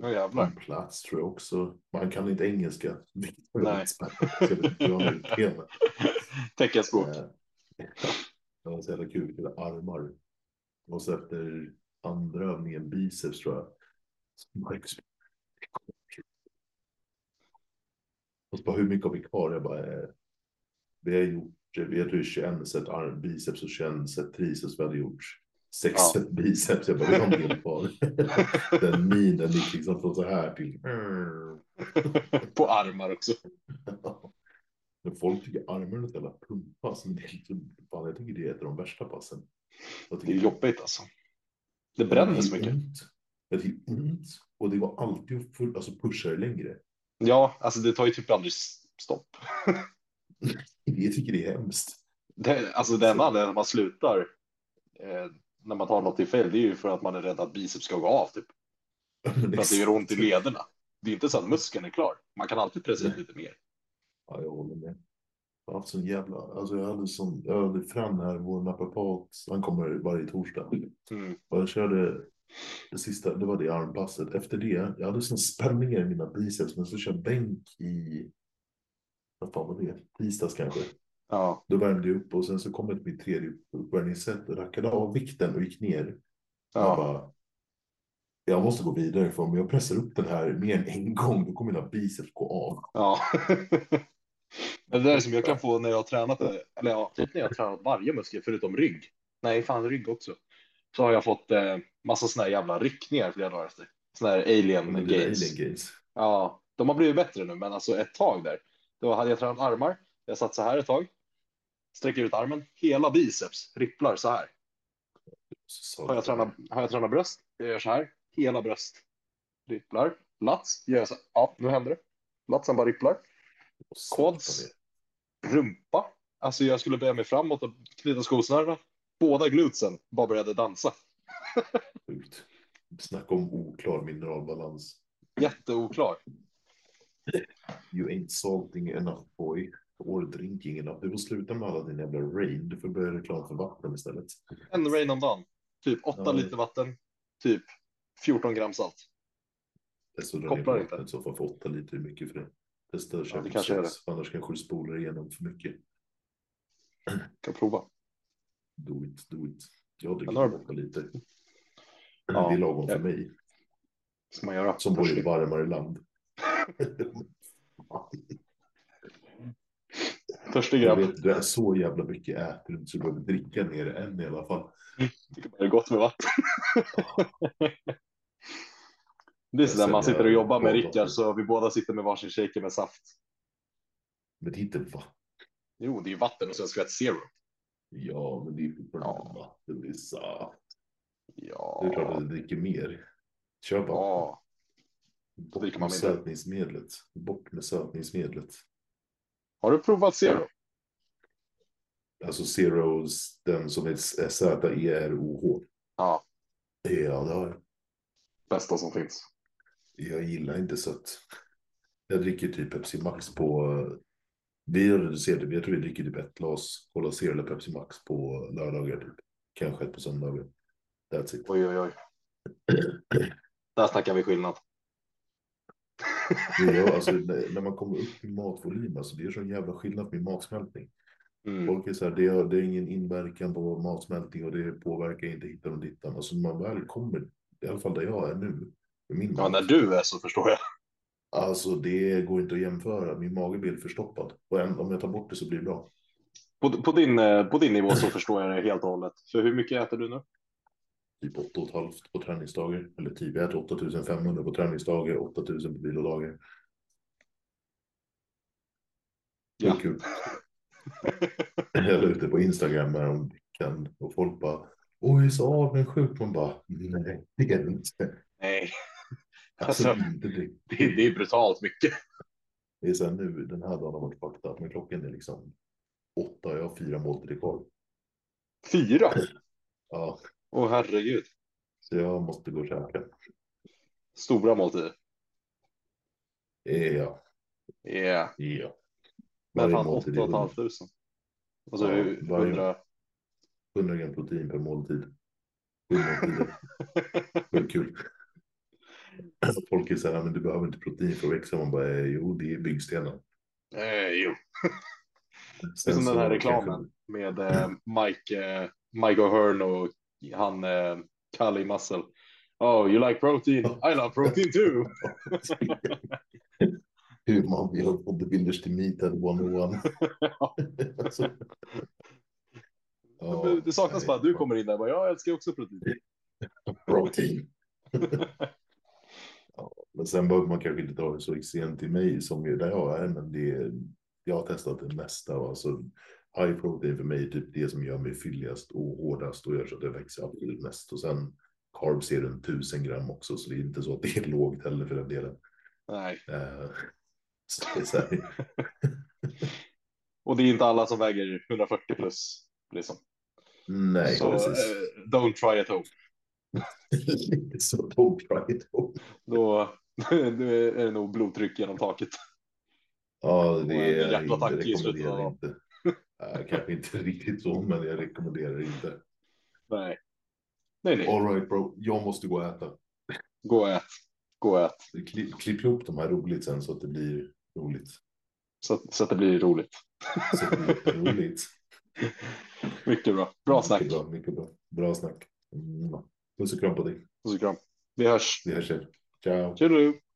[SPEAKER 2] på
[SPEAKER 1] jävlar.
[SPEAKER 2] plats tror jag också. Men han kan inte engelska. han.
[SPEAKER 1] Teckenspråk.
[SPEAKER 2] Eh, Det var så jävla kul, armar. Och så efter andra övningen biceps tror jag. Marcus. Och så bara, hur mycket har vi kvar? Jag bara, eh, vi har gjort, har gjort 21 set arm, biceps och 21 set triceps. Vi hade gjort 6
[SPEAKER 1] Ja.
[SPEAKER 2] set biceps. Jag bara, vi har del kvar. Den minen gick liksom från så här till.
[SPEAKER 1] På armar också.
[SPEAKER 2] Men folk tycker armarna är ett jävla pumpass. Men det är lite, fan, jag tycker det är ett av de värsta passen. Jag
[SPEAKER 1] Det är jobbigt alltså. Det bränner så
[SPEAKER 2] Det
[SPEAKER 1] mycket.
[SPEAKER 2] ont. Jag tycker ont. Och det var alltid att full, alltså det längre.
[SPEAKER 1] Ja, alltså det tar ju typ aldrig stopp.
[SPEAKER 2] Jag tycker det är hemskt.
[SPEAKER 1] Det, alltså det enda anledningen man slutar eh, när man tar något i fel, det är ju för att man är rädd att biceps ska gå av. Typ. För att det gör ont i lederna. Det är inte så att muskeln är klar. Man kan alltid pressa ut lite mer.
[SPEAKER 2] Ja, jag håller med. Jag har haft sån jävla, alltså jag hade sån, jag hade Fran här, vår naprapat, han kommer varje torsdag.
[SPEAKER 1] Mm.
[SPEAKER 2] Och jag körde det sista, det var det armpasset. Efter det, jag hade sån spänningar i mina biceps, men så körde jag bänk i, vad fan var det, tisdags kanske.
[SPEAKER 1] Ja,
[SPEAKER 2] Då värmde jag upp och sen så kom jag till mitt tredje uppvärmningssätt, rackade av vikten och gick ner. Jag
[SPEAKER 1] ja.
[SPEAKER 2] bara, jag måste gå vidare för om jag pressar upp den här mer än en gång då kommer mina biceps gå av.
[SPEAKER 1] ja. Det där är som jag kan få när jag har tränat, eller ja, typ när jag har tränat varje muskel förutom rygg. Nej, fan rygg också. Så har jag fått eh, massa såna här jävla ryckningar flera dagar efter. Såna här alien gains.
[SPEAKER 2] alien gains.
[SPEAKER 1] Ja, de har blivit bättre nu, men alltså ett tag där. Då hade jag tränat armar. Jag satt så här ett tag. Sträcker ut armen. Hela biceps ripplar så här.
[SPEAKER 2] Så-
[SPEAKER 1] Har jag tränat, har jag tränat bröst? Jag gör så här. Hela bröst ripplar. Lats gör jag så här. Ja, nu händer det. Latsen bara ripplar. Quads. Rumpa. Alltså jag skulle böja mig framåt och knyta skosnörena. Båda glutsen bara började dansa.
[SPEAKER 2] Sjukt. Snacka om oklar mineralbalans.
[SPEAKER 1] Jätteoklar.
[SPEAKER 2] You ain't salting enough boy. Or drinking enough. Du får sluta med alla dina jävla rain. Du får börja reklam för vatten istället.
[SPEAKER 1] En rain om dagen. Typ 8
[SPEAKER 2] Ja.
[SPEAKER 1] liter vatten. Typ 14 gram salt. Kopplar inte.
[SPEAKER 2] så får för åtta liter är mycket för det. Testa att
[SPEAKER 1] Ja, det
[SPEAKER 2] på
[SPEAKER 1] kanske
[SPEAKER 2] sex, för annars kanske du spolar igenom för mycket.
[SPEAKER 1] Kan prova.
[SPEAKER 2] Do it, do it. Jag dricker liter.
[SPEAKER 1] Ja,
[SPEAKER 2] det är lagom
[SPEAKER 1] ja.
[SPEAKER 2] för mig.
[SPEAKER 1] Ska man göra.
[SPEAKER 2] Som bor i ett varmare land.
[SPEAKER 1] Första
[SPEAKER 2] Jag
[SPEAKER 1] grabb.
[SPEAKER 2] vet, du är så jävla mycket äter du så du behöver dricka ner det än i alla fall.
[SPEAKER 1] Tycker bara det är gott med vatten. Det är så där man sitter och jobbar med Rickard så vi båda sitter med varsin shaker med saft.
[SPEAKER 2] Men det är inte vatten.
[SPEAKER 1] Jo, det är vatten och sen skvätt zero.
[SPEAKER 2] Ja, men det är fortfarande
[SPEAKER 1] Ja.
[SPEAKER 2] vatten. Det är saft.
[SPEAKER 1] Ja.
[SPEAKER 2] Det är klart att du dricker mer. Kör bara.
[SPEAKER 1] Ja.
[SPEAKER 2] Bort med
[SPEAKER 1] man
[SPEAKER 2] sötningsmedlet. Bort med sötningsmedlet.
[SPEAKER 1] Har du provat zero?
[SPEAKER 2] Alltså Zeros, den som är Z-E-R-O-H.
[SPEAKER 1] Ja,
[SPEAKER 2] Ja, det har jag.
[SPEAKER 1] bästa som finns.
[SPEAKER 2] Jag gillar inte sött. Jag dricker typ Pepsi Max på... Vi har reducerat det. Jag tror vi dricker typ ett glas Cola Zero eller Pepsi Max på lördagar. Typ. Kanske ett på söndagar. That's it.
[SPEAKER 1] Oj, oj, oj. Där snackar vi skillnad.
[SPEAKER 2] Är, alltså, när man kommer upp i matvolym, alltså, det är så jävla skillnad med matsmältning.
[SPEAKER 1] Mm.
[SPEAKER 2] Folk är så här, det har, det är ingen inverkan på matsmältning och det påverkar inte hittan och dittan. Alltså när man väl kommer, i alla fall där jag är nu, min
[SPEAKER 1] Ja, när du är så förstår jag.
[SPEAKER 2] alltså det går inte att jämföra. Min mage blir förstoppad. Och om jag tar bort det så blir det bra.
[SPEAKER 1] På, på, din, eh, på din nivå så förstår jag det helt och hållet. För hur mycket äter du nu?
[SPEAKER 2] Typ 8,5 på träningsdagar. Eller typ, jag äter 8500 på träningsdagar, 8000 på vilodagar. Det är
[SPEAKER 1] Ja.
[SPEAKER 2] kul. Jag la ut det på Instagram häromveckan och folk bara Oj, så avundsjuk. Man bara, nej, det är det inte.
[SPEAKER 1] Nej,
[SPEAKER 2] Alltså,
[SPEAKER 1] Alltså,
[SPEAKER 2] det.
[SPEAKER 1] det, det är brutalt mycket.
[SPEAKER 2] Det är så här nu, den här dagen har varit fucked up, men klockan är liksom åtta och jag har fyra måltider kvar.
[SPEAKER 1] Fyra?
[SPEAKER 2] Ja,
[SPEAKER 1] Åh herregud.
[SPEAKER 2] så jag måste gå och käka.
[SPEAKER 1] Stora måltider.
[SPEAKER 2] Ja,
[SPEAKER 1] Yeah.
[SPEAKER 2] ja.
[SPEAKER 1] Men
[SPEAKER 2] Varje
[SPEAKER 1] fan,
[SPEAKER 2] måltid
[SPEAKER 1] åtta och ett halvt tusen. Alltså
[SPEAKER 2] Ja,
[SPEAKER 1] hur-
[SPEAKER 2] varje-
[SPEAKER 1] hundra.
[SPEAKER 2] 100 gram protein per måltid. Sju måltider. Det är kul. Folk är så här, men du behöver inte protein för att växa. Man bara, eh, jo, det är byggstenar.
[SPEAKER 1] Eh, jo. Det är
[SPEAKER 2] Sen
[SPEAKER 1] som den här reklamen med eh, Mike, eh, Mike O'Hearn och han eh, Kalle Muscle. Oh, you like protein? I love protein too.
[SPEAKER 2] Hur man vill ha bodybuilders till meet at 101. alltså, ja,
[SPEAKER 1] det saknas
[SPEAKER 2] nej,
[SPEAKER 1] bara du kommer in där och bara, jag älskar också protein.
[SPEAKER 2] Protein. Men sen behöver man kanske inte ta det så extremt till mig som är där jag är, men det jag har testat det mesta. Alltså, high protein för mig är typ det som gör mig fylligast och hårdast och gör så att det växer absolut mest. Och sen carbs är runt 1000 gram också, så det är inte så att det är lågt heller för den delen.
[SPEAKER 1] Nej,
[SPEAKER 2] Eh, så det
[SPEAKER 1] och det är inte alla som väger 140 plus. Liksom.
[SPEAKER 2] nej,
[SPEAKER 1] Så
[SPEAKER 2] precis.
[SPEAKER 1] eh, don't try at home.
[SPEAKER 2] Så don't try it.
[SPEAKER 1] Då, är det nog blodtryck genom taket.
[SPEAKER 2] Ja, det är
[SPEAKER 1] hjärtattack i slutet av dagen.
[SPEAKER 2] kanske inte riktigt så, men jag rekommenderar inte.
[SPEAKER 1] Nej. Nej, nej.
[SPEAKER 2] All right bro, jag måste gå och äta.
[SPEAKER 1] Gå och ät. Gå och ät.
[SPEAKER 2] Klipp, klipp ihop de här roligt sen så att det blir roligt.
[SPEAKER 1] Så, att- så att det blir roligt.
[SPEAKER 2] Så att det blir roligt.
[SPEAKER 1] Mycket bra. Bra snack.
[SPEAKER 2] Mycket bra, mycket bra. Bra snack. Mm.
[SPEAKER 1] Música um pouquinho.
[SPEAKER 2] Música. Viajes. Viajes. Tchau.
[SPEAKER 1] Tchau.